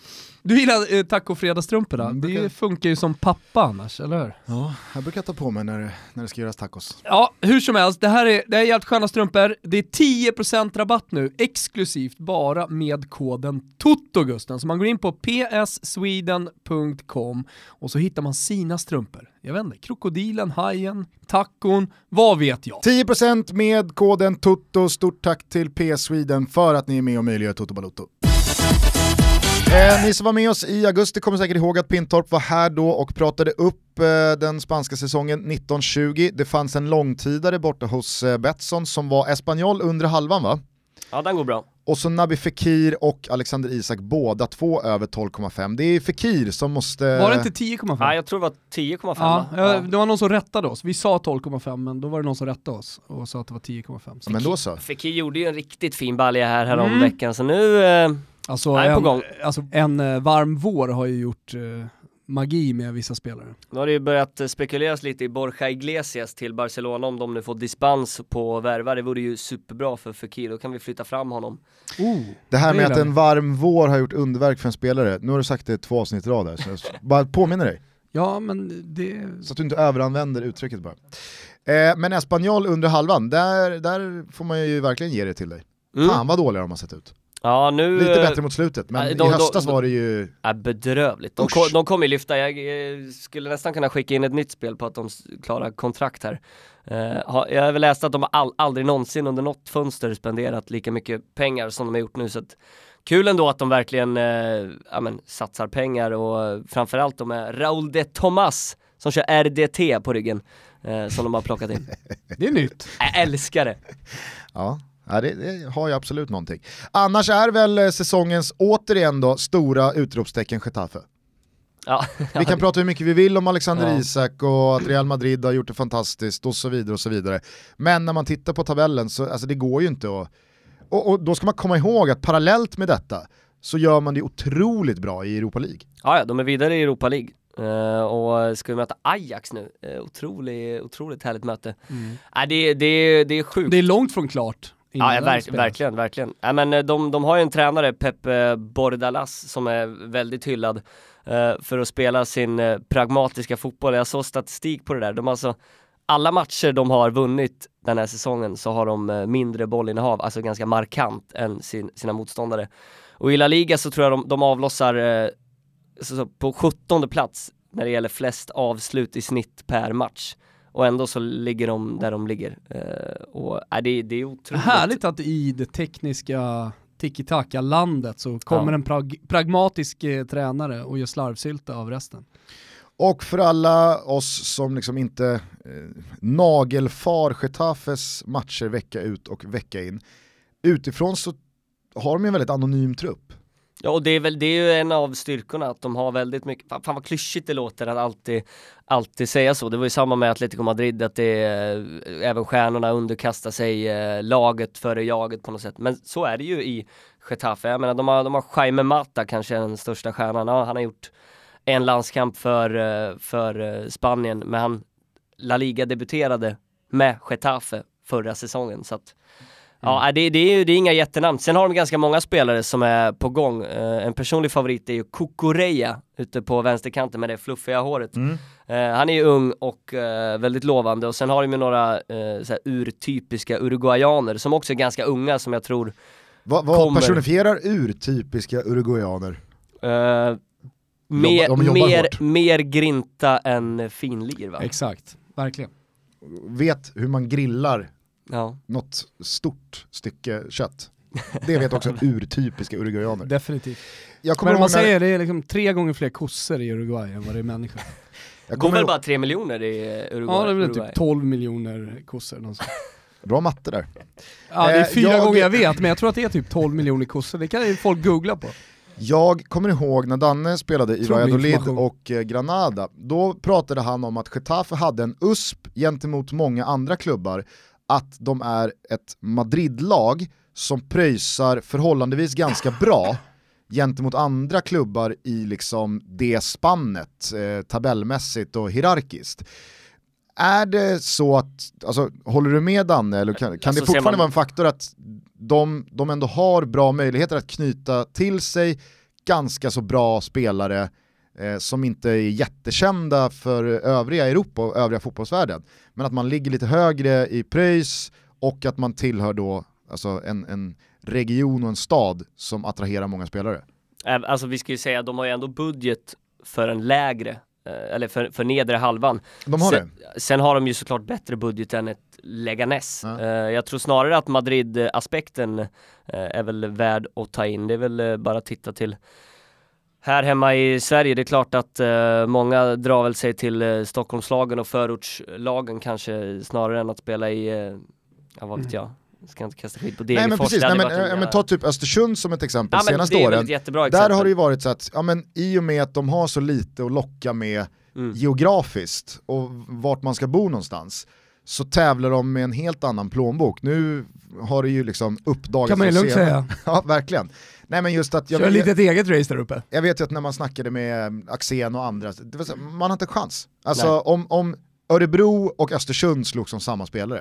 Du gillar eh, taco-fredagsstrumporna, Mm, det brukar- funkar ju som pappa annars, eller hur? Ja, jag brukar ta på mig när, det- när det ska göras tacos. Ja, hur som helst, det här är, det här är jävligt sköna strumpor. Det är 10% rabatt nu, exklusivt bara med koden TOTOGUSTEN. Så man går in på pssweden.com och så hittar man sina strumpor. Jag vet inte, krokodilen, hajen, tacon, vad vet jag? 10% med koden TOTO, stort tack till PS Sweden för att ni är med och möjliggör Toto Balotto. Eh, ni som var med oss i augusti kommer säkert ihåg att Pintorp var här då och pratade upp eh, den spanska säsongen 1920. Det fanns en långtidare borta hos eh, Betsson som var Espanyol under halvan va? Ja, den går bra. Och så Nabi Fekir och Alexander Isak båda två över 12,5. Det är Fekir som måste... Var det inte 10,5? Ja, jag tror det var 10,5 Ja, det var någon som rättade oss. Vi sa 12,5 men då var det någon som rättade oss och sa att det var 10,5. Men då så. Fekir gjorde ju en riktigt fin balja här härom Mm. veckan, så nu... Eh, Alltså, på en, gång. alltså en eh, varm vår har ju gjort eh, magi med vissa spelare. Nu har det ju börjat eh, spekuleras lite i Borja Iglesias till Barcelona om de nu får dispens på att värva. Det vore ju superbra för Fekir, då kan vi flytta fram honom. Oh, Det här med att en varm vår har gjort underverk för en spelare, nu har du sagt det två avsnitt i rad här, så jag *laughs* bara påminner dig. Ja men det... Så att du inte överanvänder uttrycket bara. Eh, men Espanyol under halvan, där, där får man ju verkligen ge det till dig. Mm. Fan vad dåliga de har sett ut. Ja nu... Lite eh, bättre mot slutet, men de- i höstas de- var det ju... är bedrövligt. De, ko- de kommer ju lyfta, jag eh, skulle nästan kunna skicka in ett nytt spel på att de klarar kontrakt här. Eh, jag har väl läst att de har all, aldrig någonsin under något fönster spenderat lika mycket pengar som de har gjort nu så att Kul ändå att de verkligen ja, men, satsar pengar och framförallt de är Raúl de Tomas som kör RDT på ryggen eh, som de har plockat in. *laughs* Det är nytt. Jag älskar det! Ja, ja det, det har ju absolut någonting. Annars är väl eh, säsongens, återigen då, stora utropstecken Getafe. Ja, Vi kan prata hur mycket vi vill om Alexander Ja. Isak och att Real Madrid har gjort det fantastiskt och så vidare och så vidare. Men när man tittar på tabellen så alltså det går ju inte att... Och, och då ska man komma ihåg att parallellt med detta så gör man det otroligt bra i Europa League. Ja, ja, de är vidare i Europa League. Eh, och ska vi möta Ajax nu, uh, otroligt, otroligt härligt möte. Nej, det, det, det är sjukt. Det är långt från klart. Ja, ja verk, verkligen, verkligen. Ja, men eh, de, de har ju en tränare, Pep eh, Bordalas, som är väldigt hyllad eh, för att spela sin eh, pragmatiska fotboll. Jag såg statistik på det där. De alltså, alla matcher de har vunnit den här säsongen så har de eh, mindre bollinnehav, alltså ganska markant än sin, sina motståndare. Och i La Liga så tror jag de, de avlossar eh, så, så på 17 plats när det gäller flest avslut i snitt per match. Och ändå så ligger de där de ligger. Eh, och äh, det, det är otroligt. Härligt att i det tekniska tiki-taka-landet så kommer Ja. en prag- pragmatisk eh, tränare och gör slarvsylta av resten. Och för alla oss som liksom inte eh, nagelfar Getafes matcher vecka ut och vecka in, utifrån så har de ju en väldigt anonym trupp. Ja och det är väl, det är ju en av styrkorna att de har väldigt mycket, fan, fan vad klyschigt det låter att alltid, alltid säga så. Det var ju samma med Atletico Madrid att det är, även stjärnorna underkastar sig eh, laget före jaget på något sätt. Men så är det ju i Getafe. Jag menar de har, de har Jaime Mata kanske den största stjärnan. Ja, han har gjort en landskamp för, eh, för eh, Spanien men han La Liga debuterade med Getafe förra säsongen så att Ja, det, det, är det är inga jättenamn. Sen har de ganska många spelare som är på gång. Eh, en personlig favorit är ju Kukureya ute på vänsterkanten med det fluffiga håret. Eh, han är ju ung och eh, väldigt lovande och sen har de ju några här, urtypiska uruguayaner som också är ganska unga som jag tror Vad, vad Kommer. personifierar urtypiska uruguayaner? eh, mer, de jobbar mer, hårt. mer grinta än finlir va? Exakt, verkligen. Vet hur man grillar Ja. något stort stycke kött. Det vet också *laughs* urtypiska uruguayaner. Definitivt. Jag kommer Men man ihåg när, säger det är liksom tre gånger fler kossor i Uruguay än vad det är människor. *laughs* jag Går kommer väl ihåg, bara tre miljoner i eh, Uruguay? Ja det är väl Uruguay. typ 12 miljoner kossor någonstans. bra matte där. Ja det är Eh, fyra jag- gånger jag vet, men jag tror att det är typ 12 miljoner kossor. Det kan ju folk googla på. Jag kommer ihåg när Danne spelade i Valladolid och eh, Granada, då pratade han om att Getafe hade en USP gentemot många andra klubbar, att de är ett Madrid-lag som pröjsar förhållandevis ganska bra gentemot andra klubbar i liksom det spannet, eh, tabellmässigt och hierarkiskt. Är det så att, alltså, håller du med Danne, eller kan, kan Alltså, det ser fortfarande man- vara en faktor att de, de ändå har bra möjligheter att knyta till sig ganska så bra spelare eh, som inte är jättekända för övriga Europa och övriga fotbollsvärlden. Men att man ligger lite högre i pröjs och att man tillhör då alltså en, en region och en stad som attraherar många spelare. Alltså vi ska ju säga att de har ju ändå budget för en lägre, eh, eller för, för nedre halvan. De har sen, det. sen har de ju såklart bättre budget än ett Leganes. Ja. Eh, jag tror snarare att Madrid-aspekten eh, är väl värd att ta in. Det är väl bara att titta till här hemma i Sverige, det är klart att eh, många drar väl sig till eh, Stockholmslagen och förortslagen kanske snarare än att spela i, eh, ja vad vet jag, jag ska inte kasta skit på Nej Degerfors. men precis, det nej, men, ja, men ta typ Östersund som ett exempel Ja, senaste det åren. jättebra exempel. Där har det ju varit så att, ja men i och med att de har så lite att locka med Mm. geografiskt och vart man ska bo någonstans, så tävlar de med en helt annan plånbok. Nu har det ju liksom uppdagats Kan man lugnt säga. *laughs* Ja, verkligen. Nej men just att jag, Kör lite ett eget race där uppe. jag vet ju att när man snackade med Axén och andra, det var så, man har inte en chans. Alltså Nej. om, om Örebro och Östersund slogs som samma spelare,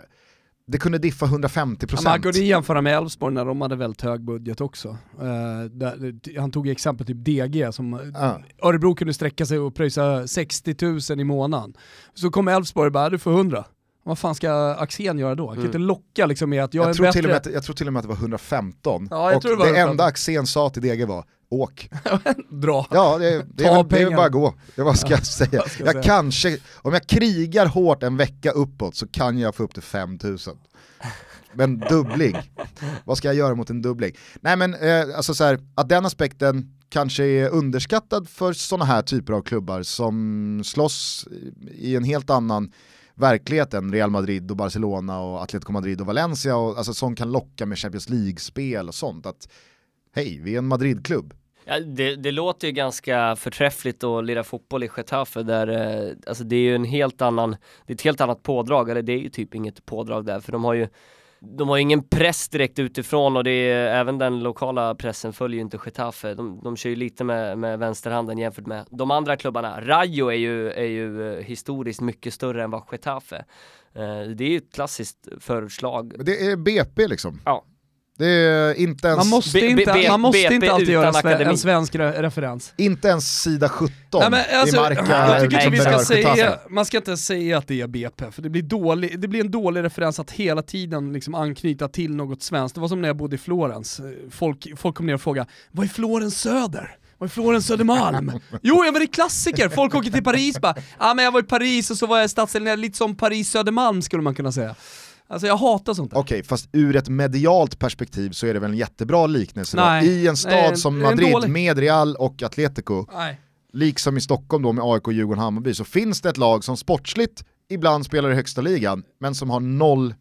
det kunde diffa 150%. Ja, man kunde jämföra med Elfsborg när de hade väldigt hög budget också. Eh, där, han tog exempel typ DG som Ja. Örebro kunde sträcka sig och pröjsa 60 000 i månaden. Så kom Elfsborg och bara, du får 100. Vad fan ska Axén göra då? Han kan Mm. inte locka liksom med att jag, Jag, är tror bättre. till och med att, jag tror till och med att det var 115. Ja, jag och tror det var det 115. enda Axén sa till DG var åk. *laughs* Dra. Ja, det, det, Ta är, det är bara gå. Ja, vad ska jag säga? vad ska jag Jag säga? kanske, om jag krigar hårt en vecka uppåt så kan jag få upp till 5000. Men dubbling, vad ska jag göra mot en dubbling? Nej men eh, alltså så här, att den aspekten kanske är underskattad för sådana här typer av klubbar som slåss i en helt annan verkligheten, Real Madrid och Barcelona och Atletico Madrid och Valencia och alltså sånt kan locka med Champions League-spel och sånt. Att hej, vi är en Madrid-klubb. Ja, det, det låter ju ganska förträffligt att lira fotboll i Getafe där, eh, alltså det är ju en helt annan, det är ett helt annat pådrag, eller det är ju typ inget pådrag där, för de har ju de har ingen press direkt utifrån och det är även den lokala pressen följer ju inte Getafe. De, de kör ju lite med, med vänsterhanden jämfört med de andra klubbarna. Rayo är ju, är ju eh, historiskt mycket större än vad Getafe. Eh, det är ju ett klassiskt förslag. Det är BP liksom. Ja. Det är inte ens, Man måste B- inte, B- man måste BP inte alltid göra sve, akademi. en svensk re referens. inte ens sida 17 Nej, men alltså, i Marca jag tycker inte vi ska säga, man ska inte säga att det är BP, för det blir, dålig, det blir en dålig referens att hela tiden liksom anknyta till något svenskt. Det var som när jag bodde i Florens, folk, folk kom ner och frågade vad är Florens söder? Vad är Florens Södermalm? *laughs* jo, ja, men det är klassiker, folk åker till Paris bara, ja ah, men jag var i Paris och så var jag i stadsdelen, lite som Paris Södermalm skulle man kunna säga. Alltså jag hatar sånt där. Okej, fast ur ett medialt perspektiv så är det väl en jättebra liknelse då. Nej. I en stad Nej, som Madrid dålig- med Real och Atletico, Nej. liksom i Stockholm då med AIK, Djurgården, Hammarby, så finns det ett lag som sportsligt ibland spelar i högsta ligan, men som har noll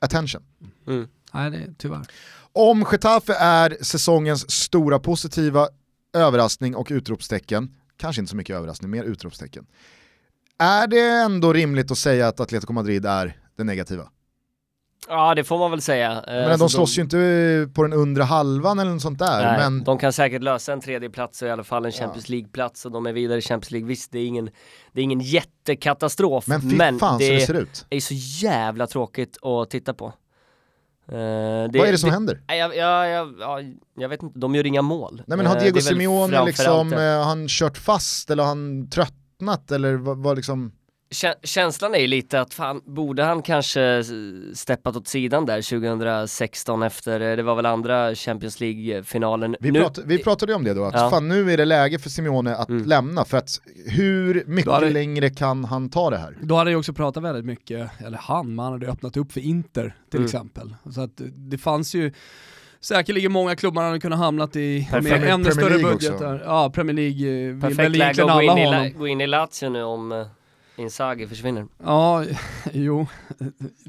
attention. Mm. Nej, det är tyvärr. Om Getafe är säsongens stora positiva överraskning och utropstecken, kanske inte så mycket överraskning, mer utropstecken. Är det ändå rimligt att säga att Atletico Madrid är det negativa? Ja det får man väl säga. Eh, Men alltså, de slåss ju inte på den undre halvan eller något sånt där. Nej, men De kan säkert lösa en tredje plats och i alla fall en Champions League-plats och de är vidare i Champions League. Visst, det är ingen, det är ingen jättekatastrof, Men men fan det det ser ut. är så jävla tråkigt att titta på. Eh, Vad är det som händer? Nej, Jag, jag, jag, ja, jag vet inte, de gör inga mål. Nej men har Eh, Diego det Simeone liksom, det. eh, han kört fast eller har han tröttnat eller vad, vad liksom? Kä- Känslan är ju lite att fan, borde han kanske steppat åt sidan där 2016 efter, eh, det var väl andra Champions League-finalen. Vi, Nu- prat, vi pratade ju om det då, att Ja. fan nu är det läge för Simeone att Mm. lämna för att hur mycket hade- längre kan han ta det här? Då hade jag också pratat väldigt mycket, eller han, man hade öppnat upp för Inter till Mm. exempel. Så att det fanns ju säkerligen många klubbar hade kunnat hamnat i Perfekt. med ännu Premier större League budget också. där. Ja, Premier League eh, vill Perfekt väl läge egentligen att alla in, i, ha La- honom. gå in i Lazio nu om uh, Inzaghi försvinner. Ja, *laughs* jo.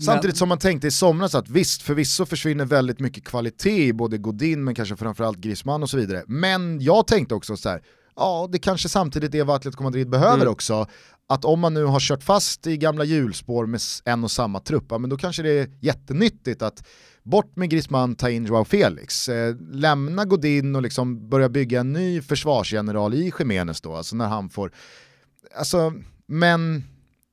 Samtidigt som man tänkte i somras att visst, förvisso försvinner väldigt mycket kvalitet i både Godin men kanske framförallt Griezmann och så vidare. Men jag tänkte också så här, ja det kanske samtidigt är vad Atletico Madrid behöver Mm. också. Att om man nu har kört fast i gamla hjulspår med en och samma trupp, ja, men då kanske det är jättenyttigt att bort med Griezmann, ta in Joao Felix, eh, lämna Godin och liksom börja bygga en ny försvarsgeneral i Jiménez då, alltså när han får, alltså, men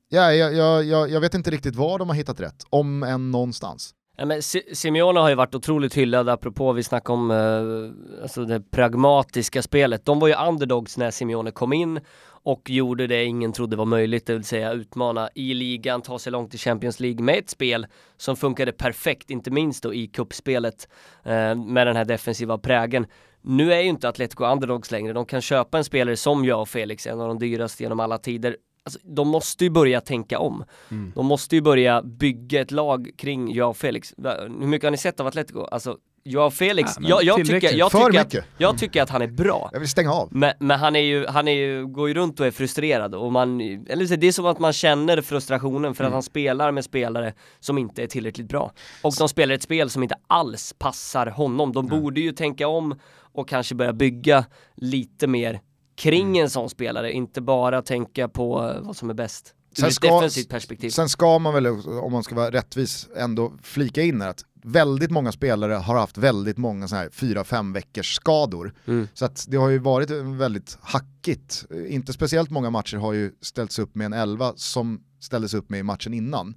ja, jag, jag, jag, vet inte riktigt var de har hittat rätt, om än någonstans. Ja, men Simeone har ju varit otroligt hyllad, apropå vi snackade om eh, alltså det pragmatiska spelet. De var ju underdogs när Simeone kom in och gjorde det ingen trodde var möjligt, det vill säga utmana i ligan, ta sig långt i Champions League med ett spel som funkade perfekt, inte minst då i kuppspelet eh, med den här defensiva prägen. Nu är ju inte Atletico underdogs längre, de kan köpa en spelare som jag och Felix, en av de dyraste genom alla tider. Alltså, de måste ju börja tänka om. Mm. De måste ju börja bygga ett lag kring Joao Felix. Hur mycket har ni sett av Atletico? Alltså, Joao Felix, Ja, jag, jag, tycker, jag, tycker att, jag tycker att han är bra. Jag vill stänga av. Men, men han är ju, han är ju, går ju runt och är frustrerad och man, eller det är som att man känner frustrationen för att han spelar med spelare som inte är tillräckligt bra. Och de spelar ett spel som inte alls passar honom. De borde ju tänka om och kanske börja bygga lite mer kring en sån spelare, inte bara tänka på vad som är bäst. ett ska-. Sen ska man väl, om man ska vara rättvis, ändå flika in här att väldigt många spelare har haft väldigt många så här 4-5 veckors skador. Mm. Så att det har ju varit väldigt hackigt. Inte speciellt många matcher har ju ställts upp med en 11 som ställdes upp med i matchen innan.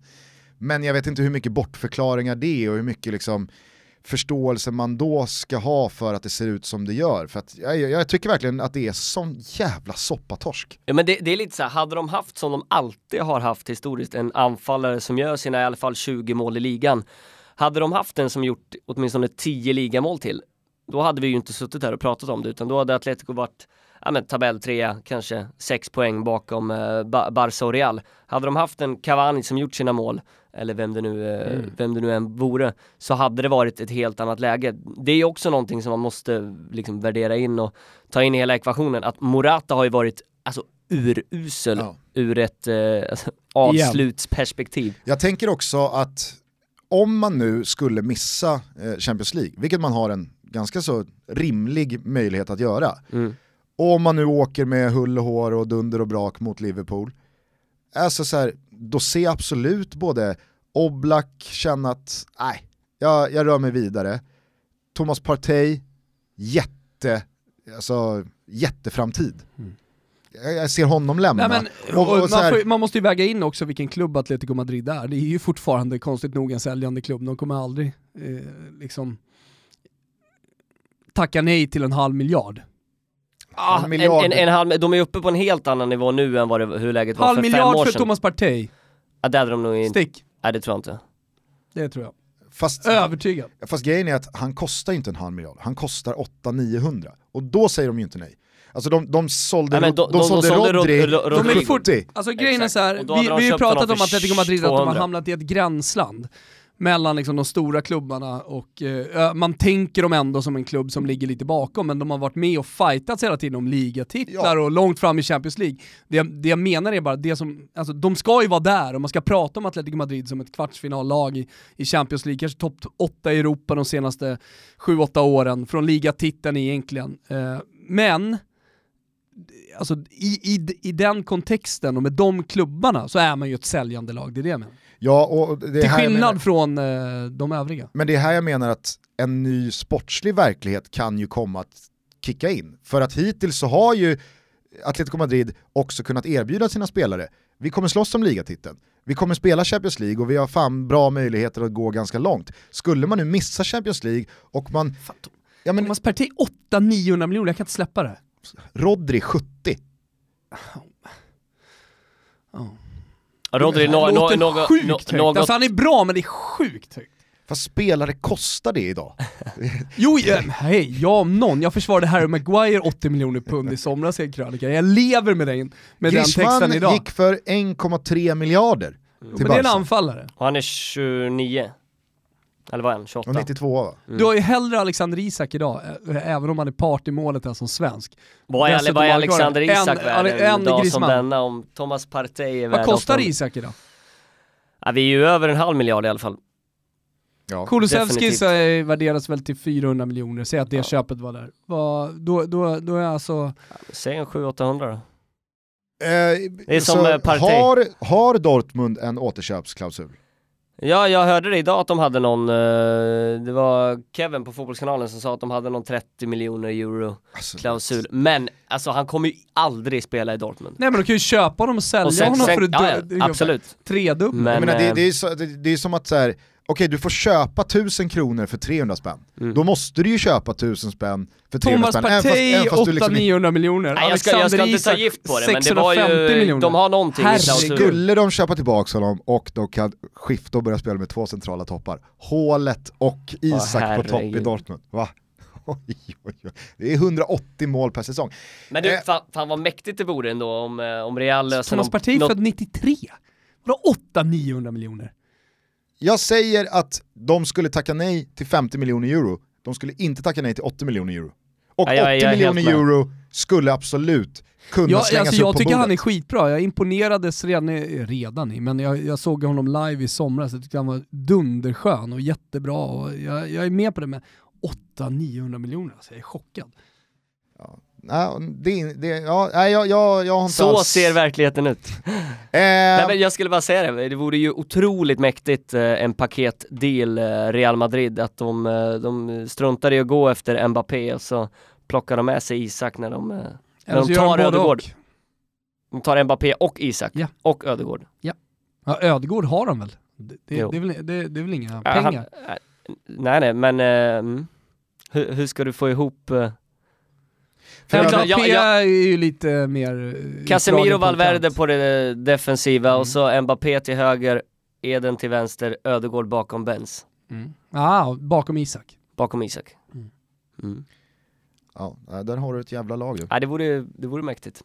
Men jag vet inte hur mycket bortförklaringar det är och hur mycket liksom förståelse man då ska ha för att det ser ut som det gör. För att jag, jag tycker verkligen att det är sån jävla soppatorsk. Ja men det, det är lite så här, hade de haft som de alltid har haft historiskt, en anfallare som gör sina i alla fall 20 mål i ligan. Hade de haft en som gjort åtminstone 10 ligamål till, då hade vi ju inte suttit här och pratat om det, utan då hade Atletico varit ja, men tabell 3 kanske 6 poäng bakom eh, Barca och Real. Hade de haft en Cavani som gjort sina mål, eller vem det, nu, eh, Mm. vem det nu än vore, så hade det varit ett helt annat läge. Det är också någonting som man måste liksom värdera in och ta in i hela ekvationen, att Morata har ju varit alltså, urusel Ja. ur ett eh, alltså, *laughs* avslutsperspektiv. Jag tänker också att om man nu skulle missa eh, Champions League, vilket man har en ganska så rimlig möjlighet att göra, Mm. om man nu åker med hull och hår och dunder och brak mot Liverpool, alltså så här, då ser jag absolut både Oblak känna att, nej, jag, jag rör mig vidare. Thomas Partey, jätte, alltså, jätteframtid. Mm. Jag, ser honom lämna. Nej, men, Och- och och så här- man, får, man måste ju väga in också vilken klubb Atletico Madrid är. Det är ju fortfarande konstigt nog en säljande klubb. De kommer aldrig eh, liksom tacka nej till en halv miljard. Ah, En en, miljard. en, en halv, de är uppe på en helt annan nivå nu än vad det, hur läget var Halv för fem miljard år för sedan. Thomas Partey. Ja, det hade de nog inte. Stick. Nej det tror jag inte. Det tror jag. Fast, Övertygad. fast grejen är att han kostar inte en halv miljard, han kostar 800-900. Och då säger de ju inte nej. Alltså de, de sålde, Nej, de, de- de sålde sålde Rodri Ro- Ro- för Rodrigo. 70. Alltså grejen Exakt. är så här, vi, de vi har ju pratat om för Atletico Madrid att de har 200. hamnat i ett gränsland mellan liksom de stora klubbarna och eh, man tänker dem ändå som en klubb som ligger lite bakom men de har varit med och fightats hela tiden om ligatitlar och långt fram i Champions League. Det, jag- det jag menar är bara, det som, alltså, de ska ju vara där och man ska prata om Atletico Madrid som ett kvartsfinallag i, i Champions League, kanske topp 8 i Europa de senaste 7-8 åren, från ligatiteln egentligen. Eh, men alltså, i, i, i den kontexten och med de klubbarna så är man ju ett säljande lag, det är det jag menar. Ja, och det Till skillnad från eh, de övriga. men det är här jag menar att en ny sportslig verklighet kan ju komma att kicka in. För att hittills så har ju Atletico Madrid också kunnat erbjuda sina spelare, vi kommer slåss om ligatiteln, vi kommer spela Champions League och vi har fan bra möjligheter att gå ganska långt. Skulle man nu missa Champions League och man, ja men Thomas Partey 800-900 miljoner, jag kan inte släppa det. Rodri 70, Rodri, Det no, no, låter något, sjukt no, högt. något, Alltså han är bra men det är sjukt högt. Fast spelare kostar det idag. *laughs* Jo, ja, hej, jag om någon. Jag försvarade Harry Maguire 80 miljoner pund i somras i en krönika. Jag lever med den, med den texten idag. gick för 1,3 miljarder till men det är en anfallare. och han är 29. Eller vad är han? 28? Och 92 va? Du har ju hellre Alexander Isak idag, ä- även om han är part i målet här som svensk. Vad är, vad är. Alexander En- Isak värd en en dag som Griezmann. denna om Thomas Partey är värd Vad kostar 800? Isak idag? Ja, vi är ju över en halv miljard i alla fall. Ja. Kulusevski värderas väl till 400 miljoner, säg att det köpet var där. Då, då, då är alltså... Säg en 700-800 då. Eh, Det är som, eh, Partey. har, har Dortmund en återköpsklausul? Ja, jag hörde det idag att de hade någon, eh, det var Kevin på Fotbollskanalen som sa att de hade någon 30 miljoner euro Alltså, klausul. Men alltså han kommer ju aldrig spela i Dortmund. Nej men de kan ju köpa honom och sälja Och sen, honom sen, för att ja, ja, absolut. tredubbla. Men, jag menar, det, eh, det, är så, det, det är som att så här, okej du får köpa 1000 kronor för 300 spänn. Mm. Då måste du ju köpa 1000 spänn för 300 Thomas spänn. även fast- Partey även fast du liksom inte- 800-900 miljoner. Nej, jag ska, jag ska inte ta gift på det, men det var 650 ju, miljoner. de har någonting Herregud. Skulle de köpa tillbaka honom och de kan skifta och börja spela med två centrala toppar, Hålet och Isak på topp i. Dortmund. Va? *laughs* Oj, oj, oj. Det är 180 mål per säsong. Men du, Eh. fan, fan vad mäktigt det vore ändå om, eh, om Real löser Thomas Partey något- född 93. Vadå 800-900 miljoner? Jag säger att de skulle tacka nej till 50 miljoner euro, de skulle inte tacka nej till 80 miljoner euro. Och Ja, är- 80 jag är helt miljoner euro skulle absolut kunna Jag, slängas alltså, upp jag på tycker bordet. han är skitbra, jag imponerades redan, i- redan i, men jag, jag såg honom live i somras, jag tyckte han var dunderskön och jättebra och jag, jag är med på det med 800-900 miljoner, alltså jag är chockad. Ja, det, det, ja, nej, jag, jag, jag har inte Så alls... ser verkligheten ut. *laughs* Eh, Nej, men jag skulle bara säga det, det vore ju otroligt mäktigt eh, en paketdeal eh, Real Madrid, att de, de struntar i att gå efter Mbappé och så plockar de med sig Isak när de, när de tar både Ödegård. De tar Mbappé och Isak, Ja. och Ödegård. Ja, Ödegård har de väl? Det, det, är, väl, det, det är väl inga Ja, han- pengar? eh, nej nej, men eh, mm. hur, hur ska du få ihop eh, För Ja, Mbappé ja, ja. är ju lite mer... eh, Casemiro Valverde på det defensiva Mm. och så Mbappé till höger, Eden till vänster, Ödegård bakom Benz, Mm. Ah, bakom Isak. bakom Isak. Mm. Mm. ja, där har du ett jävla lag du. Ja, det, vore, det vore mäktigt.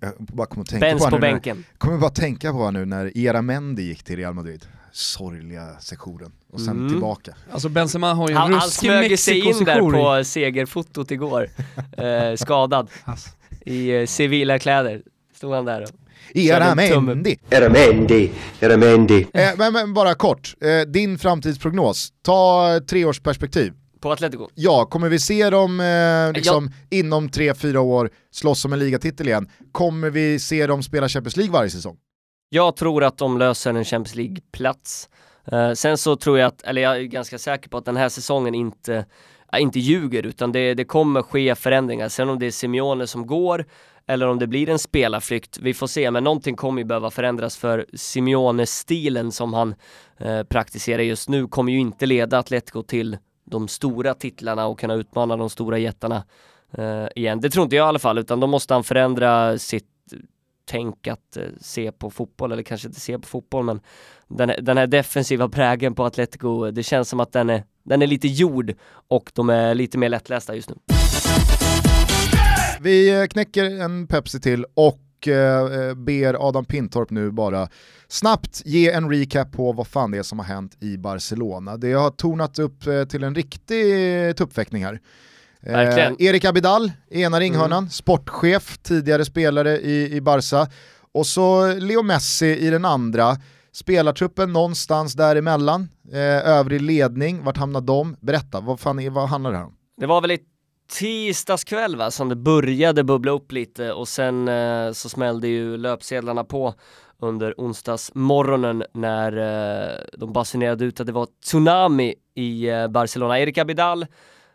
Jag bara kommer att tänka Benz på, på nu när, bänken. kommer bara tänka på nu när Era Mendy gick till Real Madrid. Sorgliga sektionen. Och sen Mm. tillbaka. Alltså Benzema har ju en Han, han ruskig smög sig in där på segerfotot igår, *laughs* eh, skadad Alltså. i eh, civila kläder. Stod han där och Era Körde en tumme. Mendy! Era Mendy, era Mendy. Eh, men, men bara kort, eh, din framtidsprognos. Ta treårsperspektiv. på Atletico. Ja, kommer vi se dem eh, liksom, inom tre fyra år slåss om en ligatitel igen? Kommer vi se dem spela Champions League varje säsong? Jag tror att de löser en Champions League-plats. Uh, sen så tror jag att, eller jag är ganska säker på att den här säsongen inte, äh, inte ljuger utan det, det kommer ske förändringar. Sen om det är Simeone som går eller om det blir en spelarflykt, vi får se. Men någonting kommer ju behöva förändras för Simeone-stilen som han eh, praktiserar just nu kommer ju inte leda Atletico till de stora titlarna och kunna utmana de stora jättarna eh, igen. Det tror inte jag i alla fall, utan då måste han förändra sitt tänk att eh, se på fotboll, eller kanske inte se på fotboll, men den, här- den här defensiva prägen på Atletico, det känns som att den är, den är lite gjord och de är lite mer lättlästa just nu. Vi eh, knäcker en Pepsi till och eh, ber Adam Pintorp nu bara snabbt ge en recap på vad fan det är som har hänt i Barcelona. Det har tornat upp till en riktig tuppfäktning här. Eh. Erik Abidal i ena ringhörnan, sportchef, tidigare spelare i, i Barca. Och så Leo Messi i den andra. Spelartruppen någonstans däremellan, eh, övrig ledning, vart hamnar de? Berätta, vad, fan är, vad handlar det här om? Det var väl i tisdagskväll va, som det började bubbla upp lite och sen eh, så smällde ju löpsedlarna på under onsdagsmorgonen när eh, de basunerade ut att det var tsunami i eh, Barcelona. Erik Abidal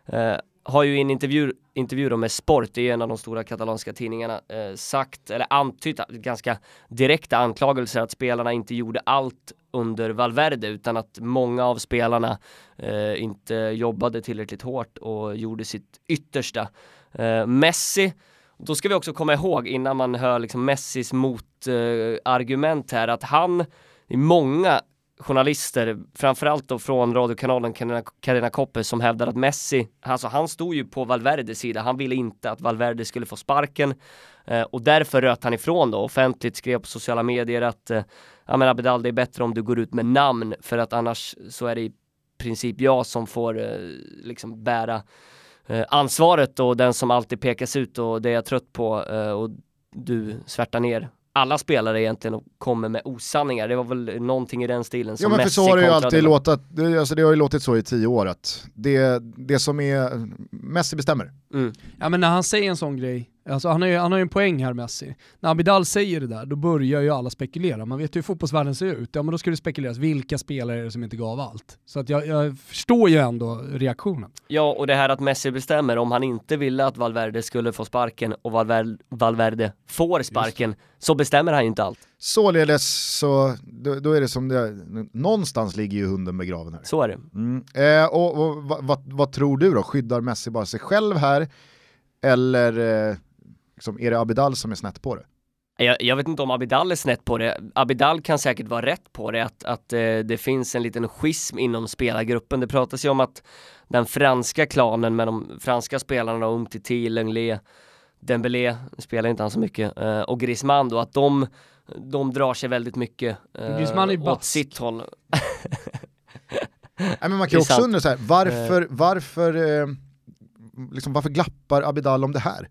eh, har ju i en intervju, intervju då med Sport, det är en av de stora katalanska tidningarna, eh, sagt, eller antytt ganska direkta anklagelser att spelarna inte gjorde allt under Valverde utan att många av spelarna eh, inte jobbade tillräckligt hårt och gjorde sitt yttersta. Eh, Messi, då ska vi också komma ihåg innan man hör liksom Messis motargument eh, här att han, det är många journalister, framförallt då från radiokanalen Carina, Koppe som hävdar att Messi, alltså han stod ju på Valverdes sida, han ville inte att Valverde skulle få sparken. Eh, och därför röt han ifrån då, offentligt skrev på sociala medier att eh, ja men Abidal det är bättre om du går ut med namn för att annars så är det i princip jag som får eh, liksom bära eh, ansvaret och den som alltid pekas ut och det är jag trött på eh, och du svärtar ner alla spelare egentligen och kommer med osanningar. Det var väl någonting i den stilen som Ja men för Messi så har det ju alltid låtit, det, alltså det har ju låtit så i tio år att det, det som är, Messi bestämmer. Mm. Ja men när han säger en sån grej, alltså han har ju, han har ju en poäng här Messi. När Abidal säger det där, då börjar ju alla spekulera. Man vet ju hur fotbollsvärlden ser ut. Ja men då ska det spekuleras, vilka spelare är det som inte gav allt? Så att jag, jag förstår ju ändå reaktionen. Ja, och det här att Messi bestämmer, om han inte ville att Valverde skulle få sparken och Valverde, Valverde får sparken, så bestämmer han ju inte allt. Således så, då, då är det som det, någonstans ligger ju hunden begraven här. Så är det. Mm. Eh, och, och vad, vad, vad tror du då, skyddar Messi bara sig själv här? Eller eh, liksom, är det Abidal som är snett på det? Jag, jag vet inte om Abidal är snett på det. Abidal kan säkert vara rätt på det, att, att eh, det finns en liten schism inom spelargruppen. Det pratas ju om att den franska klanen med de franska spelarna, Umtiti, Lenglet, Dembélé, spelar inte han så mycket, eh, och Griezmann då, att de, de drar sig väldigt mycket eh, Griezmann är åt sitt håll. *laughs* Nej, men man kan ju också undra så här, varför, varför, eh, liksom, varför glappar Abidal om det här?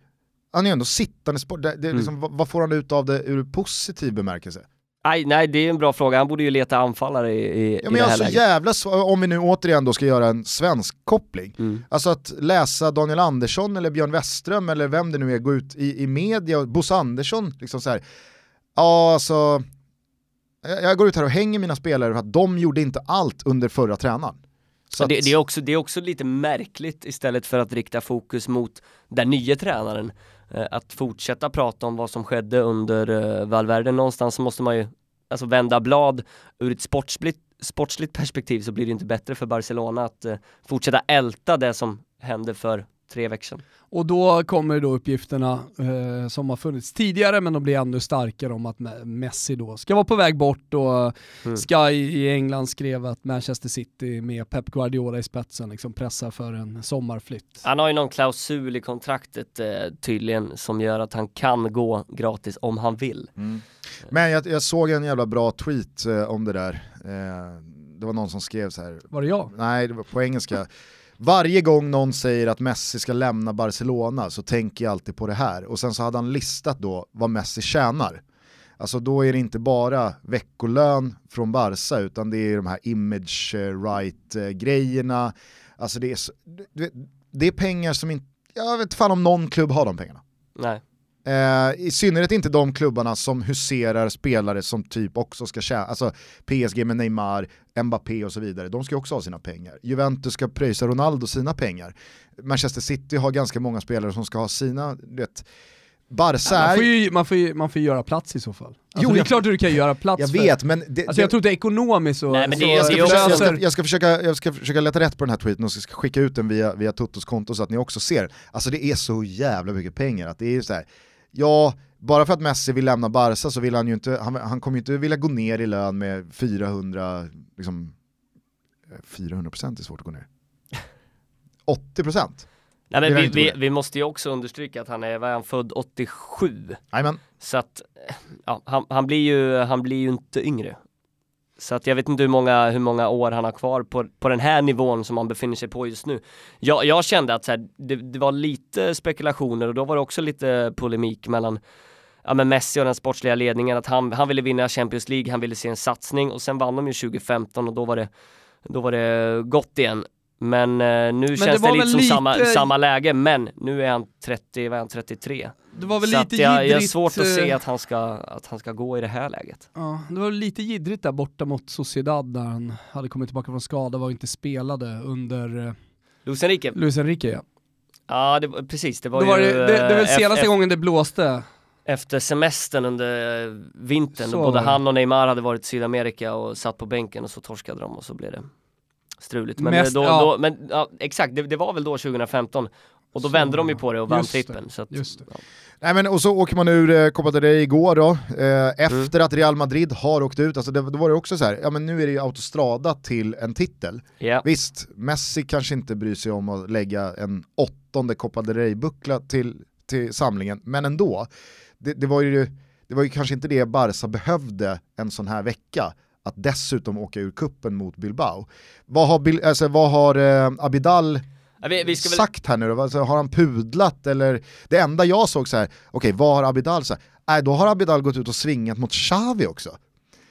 Han är ju ändå sittande sport, det, det, Mm. liksom, vad, vad får han ut av det ur positiv bemärkelse? Nej, nej, det är en bra fråga. Han borde ju leta anfallare i, i, Ja, i men det jag här har så läget. jävla om vi nu återigen då ska göra en svensk koppling. Mm. Alltså att läsa Daniel Andersson eller Björn Westström eller vem det nu är, gå ut i, i media, Bosse Andersson, liksom så här. Ja, alltså, jag, jag går ut här och hänger mina spelare för att de gjorde inte allt under förra tränaren. Så det, att- det, är också, det är också lite märkligt istället för att rikta fokus mot den nya tränaren. Eh, att fortsätta prata om vad som skedde under eh, Valverde. Någonstans så måste man ju alltså vända blad ur ett sportsligt, sportsligt perspektiv så blir det inte bättre för Barcelona att eh, fortsätta älta det som hände för tre veckor sedan. Och då kommer då uppgifterna eh, som har funnits tidigare men de blir ännu starkare om att Me- Messi då ska vara på väg bort och Mm. Sky i England skrev att Manchester City med Pep Guardiola i spetsen liksom pressar för en sommarflytt. Han har ju någon klausul i kontraktet eh, tydligen som gör att han kan gå gratis om han vill. Mm. Men jag, jag såg en jävla bra tweet eh, om det där. Eh, det var någon som skrev så här. Var det jag? nej det var på engelska. Varje gång någon säger att Messi ska lämna Barcelona så tänker jag alltid på det här. Och sen så hade han listat då vad Messi tjänar. Alltså då är det inte bara veckolön från Barca utan det är de här image eh, right-grejerna. Eh, alltså det är, så, det är pengar som inte, jag vet inte fan om någon klubb har de pengarna. Nej. Eh, I synnerhet inte de klubbarna som huserar spelare som typ också ska tjäna, alltså PSG med Neymar, Mbappé och så vidare, de ska också ha sina pengar. Juventus ska pröjsa Ronaldo sina pengar. Manchester City har ganska många spelare som ska ha sina, du vet, Barca Man är... får, ju, man, får ju, man får ju göra plats i så fall. Alltså Jo, det är klart att du kan göra plats Jag för vet, men... Det, Alltså jag tror inte ekonomiskt så, Nej, men så det är- jag, ska försöka, jag, ska, jag, ska försöka, jag ska försöka leta rätt på den här tweeten och ska skicka ut den via, via Totos konto så att ni också ser. Alltså det är så jävla mycket pengar att det är så här. Ja, bara för att Messi vill lämna Barca så vill han ju inte, han, han kommer ju inte vilja gå ner i lön med 400, liksom, eh, 400% är svårt att gå ner. *laughs* 80%? Nej men vi, vi, vi måste ju också understryka att han är, vad är han, född 87? Jajamän. Så att, ja, han, han, blir ju, han blir ju inte yngre. Så att jag vet inte hur många, hur många år han har kvar på, på den här nivån som han befinner sig på just nu. Jag, jag kände att så här, det, det var lite spekulationer och då var det också lite polemik mellan ja, men Messi och den sportsliga ledningen att han, han ville vinna Champions League, han ville se en satsning och sen vann de ju 2015 och då var det, då var det gott igen. Men eh, nu det känns det var lite som lite- samma, samma läge, men nu är han 30, vad är han, 33? Det var väl Så lite jag, jag har jiddrigt, svårt att se eh, att han, ska, att han ska gå i det här läget. Ja, det var lite jiddrigt där borta mot Sociedad när han hade kommit tillbaka från skada och inte spelade under eh, Luis Enrique? Luis Enrique. Ja. Ja, det, var- precis. Det var ju var det, det, det är väl eh, senaste ef- gången det blåste. efter semestern under vintern. Så både var det. han och Neymar hade varit i Sydamerika och satt på bänken och så torskade de och så blev det struligt. Men, Mest- eh, då, ja. då, men ja, exakt, det, det var väl då 2015. Och då Så vände de ju på det och vann trippen. Så att, just. Ja. Nej, men, och så åker man ur eh, Copa del Rey igår då, eh, efter att Real Madrid har åkt ut, alltså det, då var det också så här, ja men nu är det ju autostrada till en titel. Ja. Visst, Messi kanske inte bryr sig om att lägga en åttonde Copa del Rey-buckla till, till samlingen, men ändå. Det, det, var ju, det var ju kanske inte det Barca behövde en sån här vecka, att dessutom åka ur kuppen mot Bilbao. Vad har, Bil, alltså, vad har eh, Abidal vi, vi väl... sagt här nu då? Alltså, har han pudlat eller? Det enda jag såg så här, okej vad har Abidal sagt? Nej då har Abidal gått ut och svingat mot Xavi också.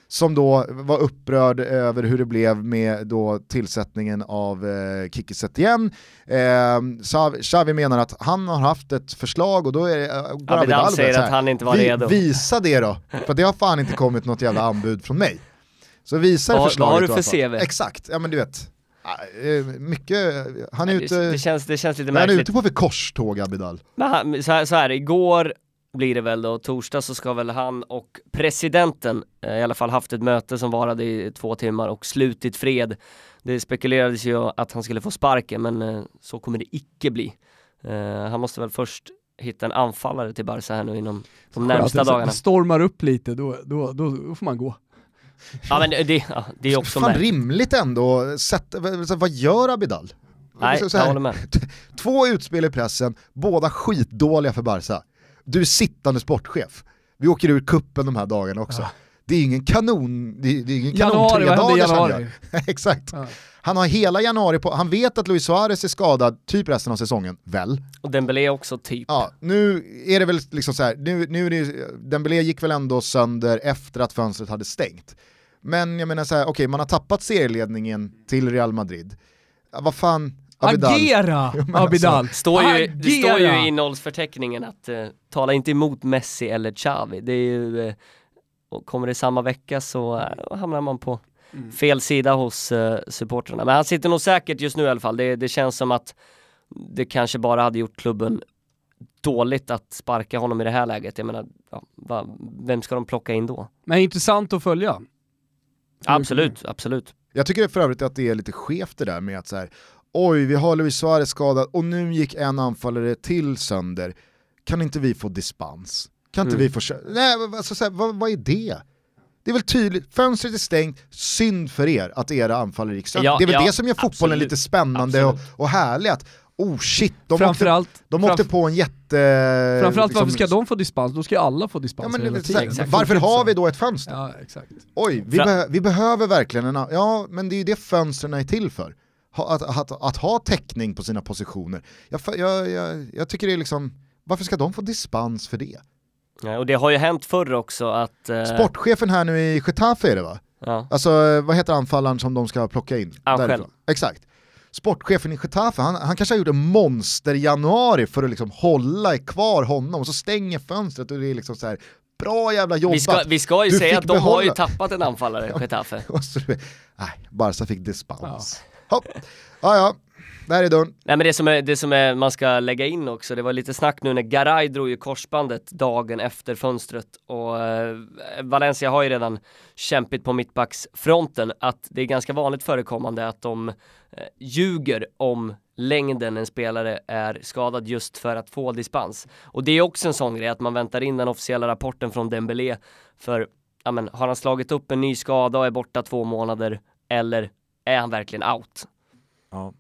Som då var upprörd över hur det blev med då tillsättningen av eh, Kiki Setien. Eh, Xavi- menar att han har haft ett förslag och då är, eh, går Abidal Abidal säger att han inte var "Vi- redo." Visa det då, för det har fan inte kommit något jävla anbud från mig. Så visa Vad- vad förslaget har du för. CV? Exakt, ja men du vet. Eh, Mycket, han är ute... det, känns, det känns lite Men han är märkligt. ute på för korståg Abidal. Men han, så, här, så här, igår blir det väl då, torsdag så ska väl han och presidenten eh, i alla fall haft ett möte som varade i två timmar och slutit fred. Det spekulerades ju att han skulle få sparken men eh, så kommer det icke bli. Eh, han måste väl först hitta en anfallare till Barca här nu inom de närmsta dagarna. stormar upp lite, då, då, då, då får man gå. Ja men det, ja, det är också Fan märkligt. rimligt ändå, Sätt, vad- gör Abidal? Nej, Så- så jag håller med. *laughs* Två utspel i pressen, båda skitdåliga för Barca. Du är sittande sportchef. Vi åker ur kuppen de här dagarna också. Det är ingen kanon, det är, det är ingen kanon Januari, tre dagar *laughs* Exakt. Ja. Han har hela januari på, han vet att Luis Suarez är skadad typ resten av säsongen, väl? Och Dembélé också typ. Ja, nu är det väl liksom så här, nu, nu är det, Dembélé gick väl ändå sönder efter att fönstret hade stängt. Men jag menar så här, okej okay, man har tappat serieledningen till Real Madrid. Ja, vad fan, Abidal. Agera *laughs* Abidal! Står ju, det står ju i innehållsförteckningen att uh, tala inte emot Messi eller Xavi. Det är ju, uh, och kommer det samma vecka så uh, hamnar man på mm. fel sida hos uh, supportrarna. Men han sitter nog säkert just nu i alla fall. Det, det känns som att det kanske bara hade gjort klubben dåligt att sparka honom i det här läget. Jag menar, ja, va, vem ska de plocka in då? Men intressant att följa. Absolut, absolut. Jag tycker för övrigt att det är lite skevt det där med att så här, oj vi har Luis Suarez skadad och nu gick en anfallare till sönder. Kan inte vi få dispens? Kan inte mm. vi få köra? Nej, alltså, så här, vad, vad är det? Det är väl tydligt, fönstret är stängt, synd för er att era anfallare gick sönder. Ja, det är väl ja, det som gör fotbollen absolut, lite spännande och, och härlig. Att, oh shit, de, framförallt, åkte, de åkte på en jätte... Framförallt liksom, varför ska de få dispens? Då ska ju alla få dispens ja, men, hela tiden. Varför har vi då ett fönster? Ja, exakt. Oj, vi, be vi behöver verkligen en... Ja, men det är ju det fönstren är till för. Att, att, att, att ha täckning på sina positioner. Jag, jag, jag, jag tycker det är liksom, varför ska de få dispens för det? Ja, och det har ju hänt förr också att... Eh... Sportchefen här nu i Getafe är det va? Ja. Alltså vad heter anfallaren som de ska plocka in? Angel. Exakt. Sportchefen i Getafe, han, han kanske har gjort en monster januari för att liksom hålla kvar honom och så stänger fönstret och det är liksom så här, bra jävla jobbat. Vi ska, vi ska ju du säga att de behålla. har ju tappat en anfallare, Getafe. *laughs* Nej, Barca fick dispens. Ja. Hopp. Ja, ja. Där är dörren. Nej men det som, är, det som är, man ska lägga in också, det var lite snack nu när Garay drog ju korsbandet dagen efter fönstret och eh, Valencia har ju redan kämpit på mittbacksfronten att det är ganska vanligt förekommande att de eh, ljuger om längden en spelare är skadad just för att få dispens. Och det är också en sån grej att man väntar in den officiella rapporten från Dembélé för, ja men har han slagit upp en ny skada och är borta två månader eller är han verkligen out? Ja.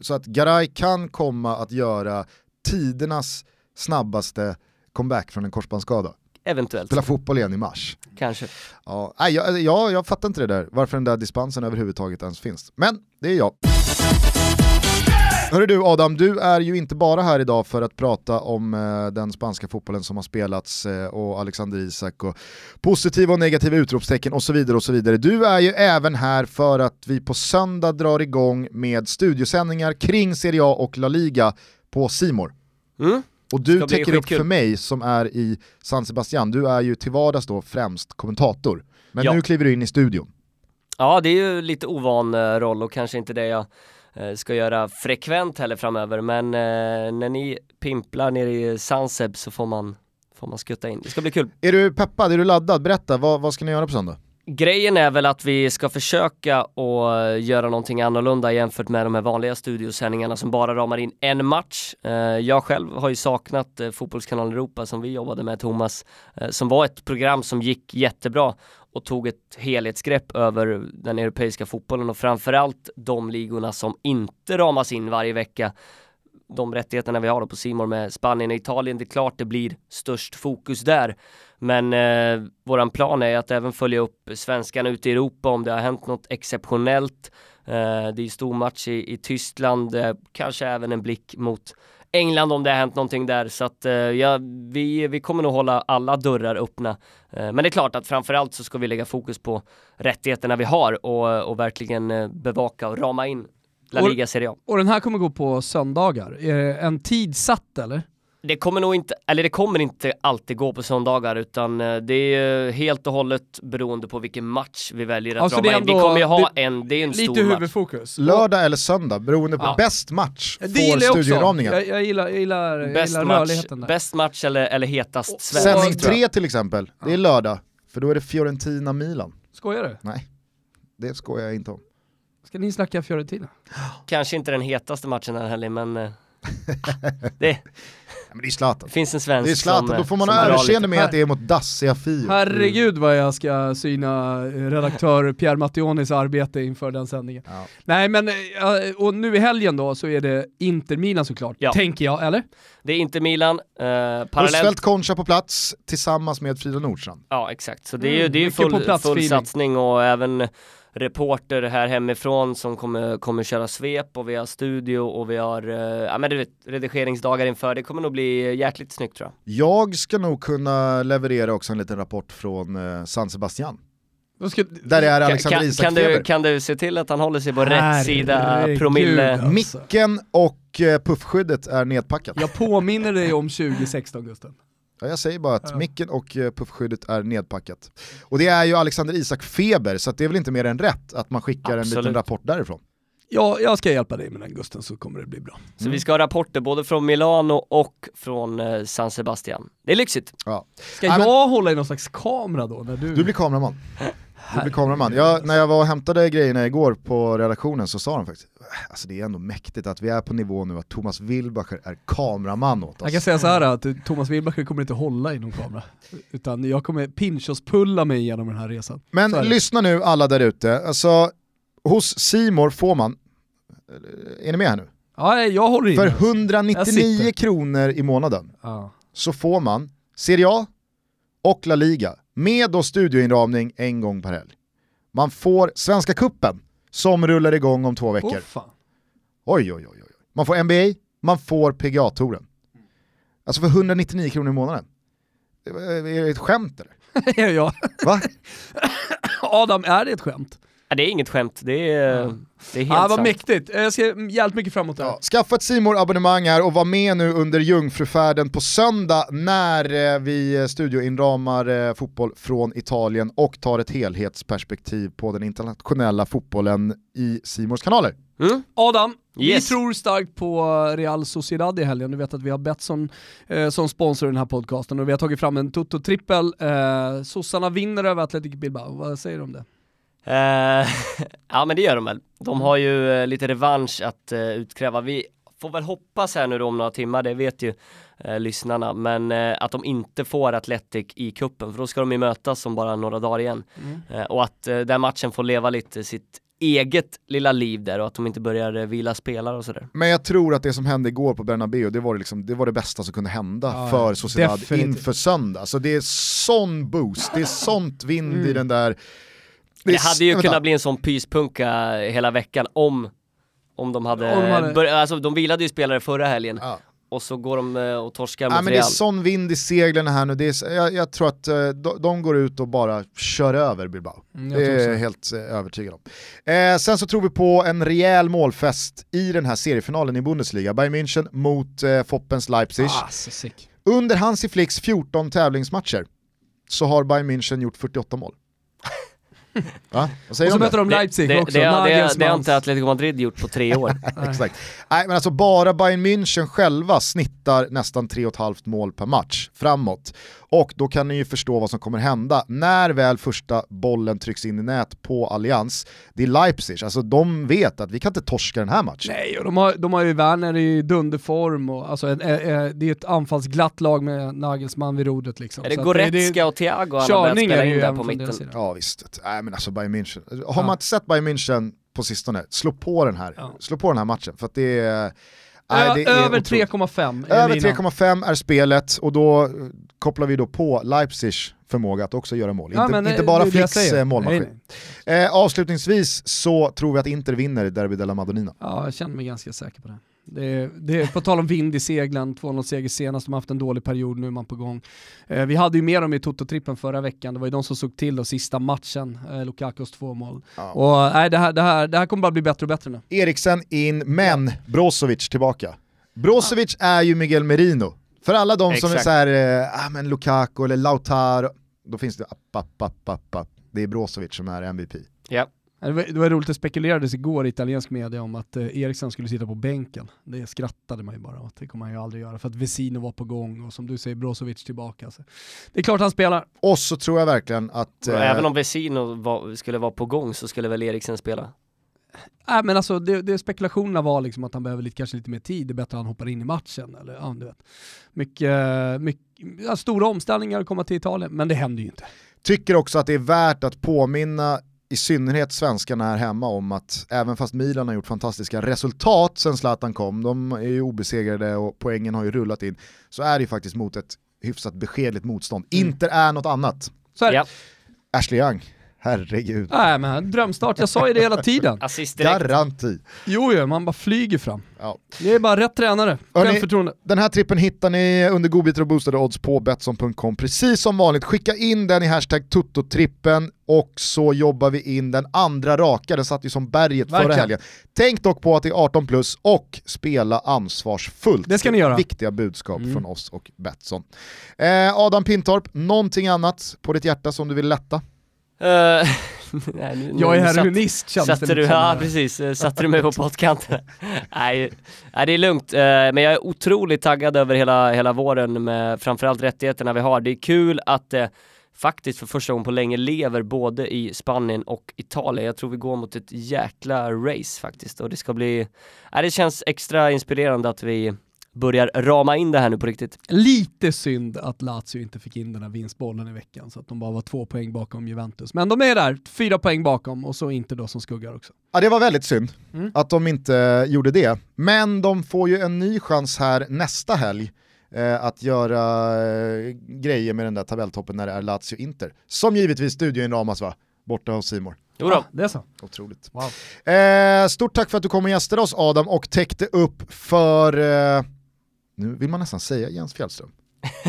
Så att Garay kan komma att göra tidernas snabbaste comeback från en korsbandsskada. Eventuellt. Spela fotboll igen i mars. Kanske. Ja, jag, jag, jag fattar inte det där, varför den där dispensen överhuvudtaget ens finns. Men det är jag. Hörru du Adam, du är ju inte bara här idag för att prata om eh, den spanska fotbollen som har spelats eh, och Alexander Isak och positiva och negativa utropstecken och så vidare och så vidare. Du är ju även här för att vi på söndag drar igång med studiosändningar kring Serie A och La Liga på Simor. Mm. Och du täcker upp för mig som är i San Sebastian, du är ju till vardags då främst kommentator. Men ja. nu kliver du in i studion. Ja, det är ju lite ovan eh, roll och kanske inte det jag ska göra frekvent heller framöver men eh, när ni pimplar nere i Sanseb så får man, får man skutta in. Det ska bli kul. Är du peppad? Är du laddad? Berätta, vad, vad ska ni göra på söndag? Grejen är väl att vi ska försöka att göra någonting annorlunda jämfört med de här vanliga studiosändningarna som bara ramar in en match. Eh, jag själv har ju saknat Fotbollskanalen Europa som vi jobbade med Thomas, som var ett program som gick jättebra och tog ett helhetsgrepp över den europeiska fotbollen och framförallt de ligorna som inte ramas in varje vecka. De rättigheterna vi har då på Simor med Spanien och Italien, det är klart det blir störst fokus där. Men eh, våran plan är att även följa upp svenskarna ute i Europa om det har hänt något exceptionellt. Eh, det är stor match i, i Tyskland, eh, kanske även en blick mot England om det har hänt någonting där så att eh, ja, vi, vi kommer nog hålla alla dörrar öppna. Eh, men det är klart att framförallt så ska vi lägga fokus på rättigheterna vi har och, och verkligen eh, bevaka och rama in La Liga Serie A. Och den här kommer gå på söndagar. Är det en tid satt eller? Det kommer nog inte, eller det kommer inte alltid gå på söndagar utan eh, det är helt och hållet beroende på vilken match vi väljer att alltså dra in. Vi kommer ju ha en, det är en lite stor huvudfokus. match. Lördag eller söndag, beroende på ja. bäst match det får studieramningen. Jag, jag gillar, jag gillar, jag bäst gillar match, rörligheten där. Bäst match eller, eller hetast svensk. Sändning tre till exempel, det är lördag, för då är det Fiorentina-Milan. Skojar du? Nej, det skojar jag inte om. Ska ni snacka Fiorentina? Kanske inte den hetaste matchen den här helgen men eh, *laughs* det, men det är Zlatan. finns en svensk Det är Zlatan, som, då får man ha överseende med att det är mot dassiga Fio. Herregud vad jag ska syna redaktör Pierre Mattionis arbete inför den sändningen. Ja. Nej men, och nu i helgen då så är det Inter Milan såklart, ja. tänker jag, eller? Det är Inter Milan, eh, parallellt... Husfeldt Concha på plats tillsammans med Frida Nordstrand. Ja exakt, så det är ju mm, det är full, full satsning och även reporter här hemifrån som kommer, kommer köra svep och vi har studio och vi har, eh, ja men vet, redigeringsdagar inför. Det kommer nog bli jäkligt snyggt tror jag. Jag ska nog kunna leverera också en liten rapport från eh, San Sebastian. Ska, Där är Kan, Alexander kan, Isak kan, du, kan du se till att han håller sig på rätt Herregud, sida promille? alltså. Micken och eh, puffskyddet är nedpackat. Jag påminner dig om 2016 Gusten. Ja, jag säger bara att Ja. micken och eh, puffskyddet är nedpackat. Och det är ju Alexander Isak Feber, så att det är väl inte mer än rätt att man skickar en Absolut. liten rapport därifrån. Ja, jag ska hjälpa dig med den Gusten så kommer det bli bra. Så vi ska ha rapporter både från Milano och från eh, San Sebastian. Det är lyxigt. Ja. Ska men- jag hålla i någon slags kamera då? När du... Du blir kameraman. *laughs* Du blir kameraman. Jag, när jag var och hämtade grejerna igår på redaktionen så sa de faktiskt, alltså det är ändå mäktigt att vi är på nivå nu att Thomas Wilbacher är kameraman åt Jag kan oss. säga så här att Thomas Wilbacher kommer inte hålla i någon kamera. Utan jag kommer pinchos-pulla mig igenom den här resan. Men lyssna nu alla där ute, alltså hos Simor får man, är ni med här nu? Ja, jag håller i För den. Jag 199 sitter. kronor i månaden Ja. så får man Serie A och La Liga med då studioinramning en gång per helg. Man får Svenska Kuppen som rullar igång om två veckor. Fan. Oj, oj, oj, oj. Man får NBA, man får PGA-touren. Alltså för 199 kronor i månaden. Är det ett skämt eller? *laughs* ja. Va? *laughs* Adam, är det ett skämt? Ja, det är inget skämt, det är, Ja. det är helt Ja, vad sant. mäktigt. Jag ser jävligt mycket fram emot det här. Ja, skaffa ett simor abonnemang här och var med nu under Jungfrufärden på söndag när eh, vi eh, studioinramar eh, fotboll från Italien och tar ett helhetsperspektiv på den internationella fotbollen i Simors kanaler. Mm? Adam, Yes. vi tror starkt på Real Sociedad i helgen. Du vet att vi har Betsson eh, som sponsor i den här podcasten och vi har tagit fram en Toto-trippel. Eh, Sossarna vinner över Athletic Bilbao. Vad säger du om det? Eh, *laughs* ja men det gör de väl. De har ju eh, lite revansch att eh, utkräva. Vi får väl hoppas här nu då om några timmar, det vet ju eh, lyssnarna, men eh, att de inte får Atletic i kuppen för då ska de ju mötas om bara några dagar igen. Eh, och att eh, den matchen får leva lite sitt eget lilla liv där och att de inte börjar eh, vila spelare och sådär. Men jag tror att det som hände igår på Bernabéu, det var det, liksom, det, var det bästa som kunde hända Ja, för Sociedad definitivt. inför söndag. Så det är sån boost, det är sånt vind i Mm. den där... Det, hade ju vänta. kunnat bli en sån pyspunka hela veckan om om de hade, Om de hade- bör- alltså de vilade ju spelare förra helgen Ja. och så går de eh, och torskar Ja, mot men det är Real. sån vind i seglen här nu, det är, jag, jag tror att eh, de, de går ut och bara kör över Bilbao. Mm, jag det tror är jag helt eh, övertygad om. Eh, sen så tror vi på en rejäl målfest i den här seriefinalen i Bundesliga. Bayern München mot eh, Foppens Leipzig. Ah, så sick. Under Hansi Flicks 14 tävlingsmatcher så har Bayern München gjort 48 mål. Va? Och så möter de Leipzig det, också. det, det, det, det har inte Atletico Madrid gjort på tre år. *laughs* *laughs* Exakt. Nej men alltså bara Bayern München själva snittar nästan 3,5 mål per match framåt. Och då kan ni ju förstå vad som kommer hända när väl första bollen trycks in i nät på Allians. Det är Leipzig, alltså de vet att vi kan inte torska den här matchen. Nej, och de har, de har ju Werner i dunderform och alltså, en, eh, eh, det är ett anfallsglatt lag med Nagelsmann vid rodret liksom. Är det Goretzka och Thiago han har spela det in där på mitten? Ja visst, nej men alltså Bayern München. Har Ja. man inte sett Bayern München på sistone, slå på den här, Ja. slå på den här matchen för att det är... nej, över otroligt. 3,5 är Över linan. 3,5 är spelet och då eh, kopplar vi då på Leipzigs förmåga att också göra mål. Ja, inte, men, inte bara Flicks eh, målmaskin. Eh, avslutningsvis så tror vi att Inter vinner Derby della Madonnina. Ja, jag känner mig ganska säker på det. Det är, det är, på tal om vind i seglen, 2-0-seger senast, de har haft en dålig period, nu är man på gång. Eh, vi hade ju med dem i Toto-trippen förra veckan, det var ju de som såg till då sista matchen, eh, Lukakos två mål. Ja. Och nej, det, här, det, här, det här kommer bara bli bättre och bättre nu. Eriksen in, men Brozovic tillbaka. Brozovic är ju Miguel Merino. För alla de som är Exakt. såhär, eh, ah, men Lukaku eller Lautaro, då finns det app, app, app, app, app. Det är Brozovic som är MVP. Ja. Det var, det var roligt, det spekulerades igår i italiensk media om att eh, Eriksen skulle sitta på bänken. Det skrattade man ju bara åt, det kommer han ju aldrig göra för att Vesino var på gång och som du säger Brozovic tillbaka. Så. Det är klart han spelar. Och så tror jag verkligen att... Eh, Även om Vesino var, skulle vara på gång så skulle väl Eriksen spela. Nej men alltså det, det spekulationerna var liksom att han behöver lite, kanske lite mer tid, det är bättre att han hoppar in i matchen. Eller, ja, du vet. Mycket, mycket, ja, stora omställningar att komma till Italien, men det händer ju inte. Tycker också att det är värt att påminna i synnerhet svenskarna här hemma om att även fast Milan har gjort fantastiska resultat sen Zlatan kom, de är ju obesegrade och poängen har ju rullat in, så är det ju faktiskt mot ett hyfsat beskedligt motstånd. Mm. Inter är något annat. Så är det. Ja. Ashley Young, Herregud. Nej men drömstart, jag sa ju det hela tiden. *laughs* Assist direkt. Garanti. Jo, jo man bara flyger fram. Ja. Det är bara rätt tränare, självförtroende. Den här trippen hittar ni under godbitar och boostade odds på Betsson.com. Precis som vanligt, skicka in den i hashtag tuttotrippen och så jobbar vi in den andra raka, den satt ju som berget förra Verkligen. helgen. Tänk dock på att det är 18 plus och spela ansvarsfullt. Det ska ni göra. Viktiga budskap Mm. från oss och Betsson. Eh, Adam Pintorp, någonting annat på ditt hjärta som du vill lätta? Eh, *laughs* nej, nu- Jag är nu satt- heroinist kändes det du, ja här. precis, Eh, satte du mig på pottkanten? *laughs* nej, nej, det är lugnt. Eh, Men jag är otroligt taggad över hela, hela våren med framförallt rättigheterna vi har. Det är kul att det faktiskt för första gången på länge lever både i Spanien och Italien. Jag tror vi går mot ett jäkla race faktiskt och det ska bli, nej, det känns extra inspirerande att vi börjar rama in det här nu på riktigt. Lite synd att Lazio inte fick in den här vinstbollen i veckan så att de bara var två poäng bakom Juventus. Men de är där, fyra poäng bakom och så inte då som skuggar också. Ja, det var väldigt synd Mm. att de inte gjorde det. Men de får ju en ny chans här nästa helg eh, att göra eh, grejer med den där tabelltoppen när det är Lazio-Inter. Som givetvis studion ramas va? Borta hos Simor. Jo då. Ah, det är så. Otroligt. Wow. Eh, stort tack för att du kom och gästade oss Adam och täckte upp för, eh, nu vill man nästan säga Jens Fjällström.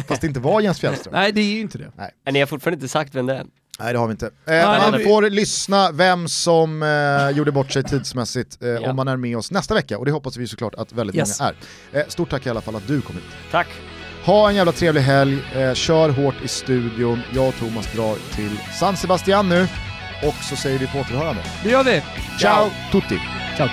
Fast det inte var Jens Fjällström. *laughs* Nej det är ju inte det. Men ni har fortfarande inte sagt vem det är. Nej det har vi inte. Eh, Nej, man vi- får lyssna vem som eh, gjorde bort sig tidsmässigt eh, Ja. om man är med oss nästa vecka och det hoppas vi såklart att väldigt Yes. många är. Eh, stort tack i alla fall att du kom hit. Tack! Ha en jävla trevlig helg, eh, kör hårt i studion, jag och Thomas drar till San Sebastian nu och så säger vi på återhörande. Det gör vi. Ciao tutti! Ciao.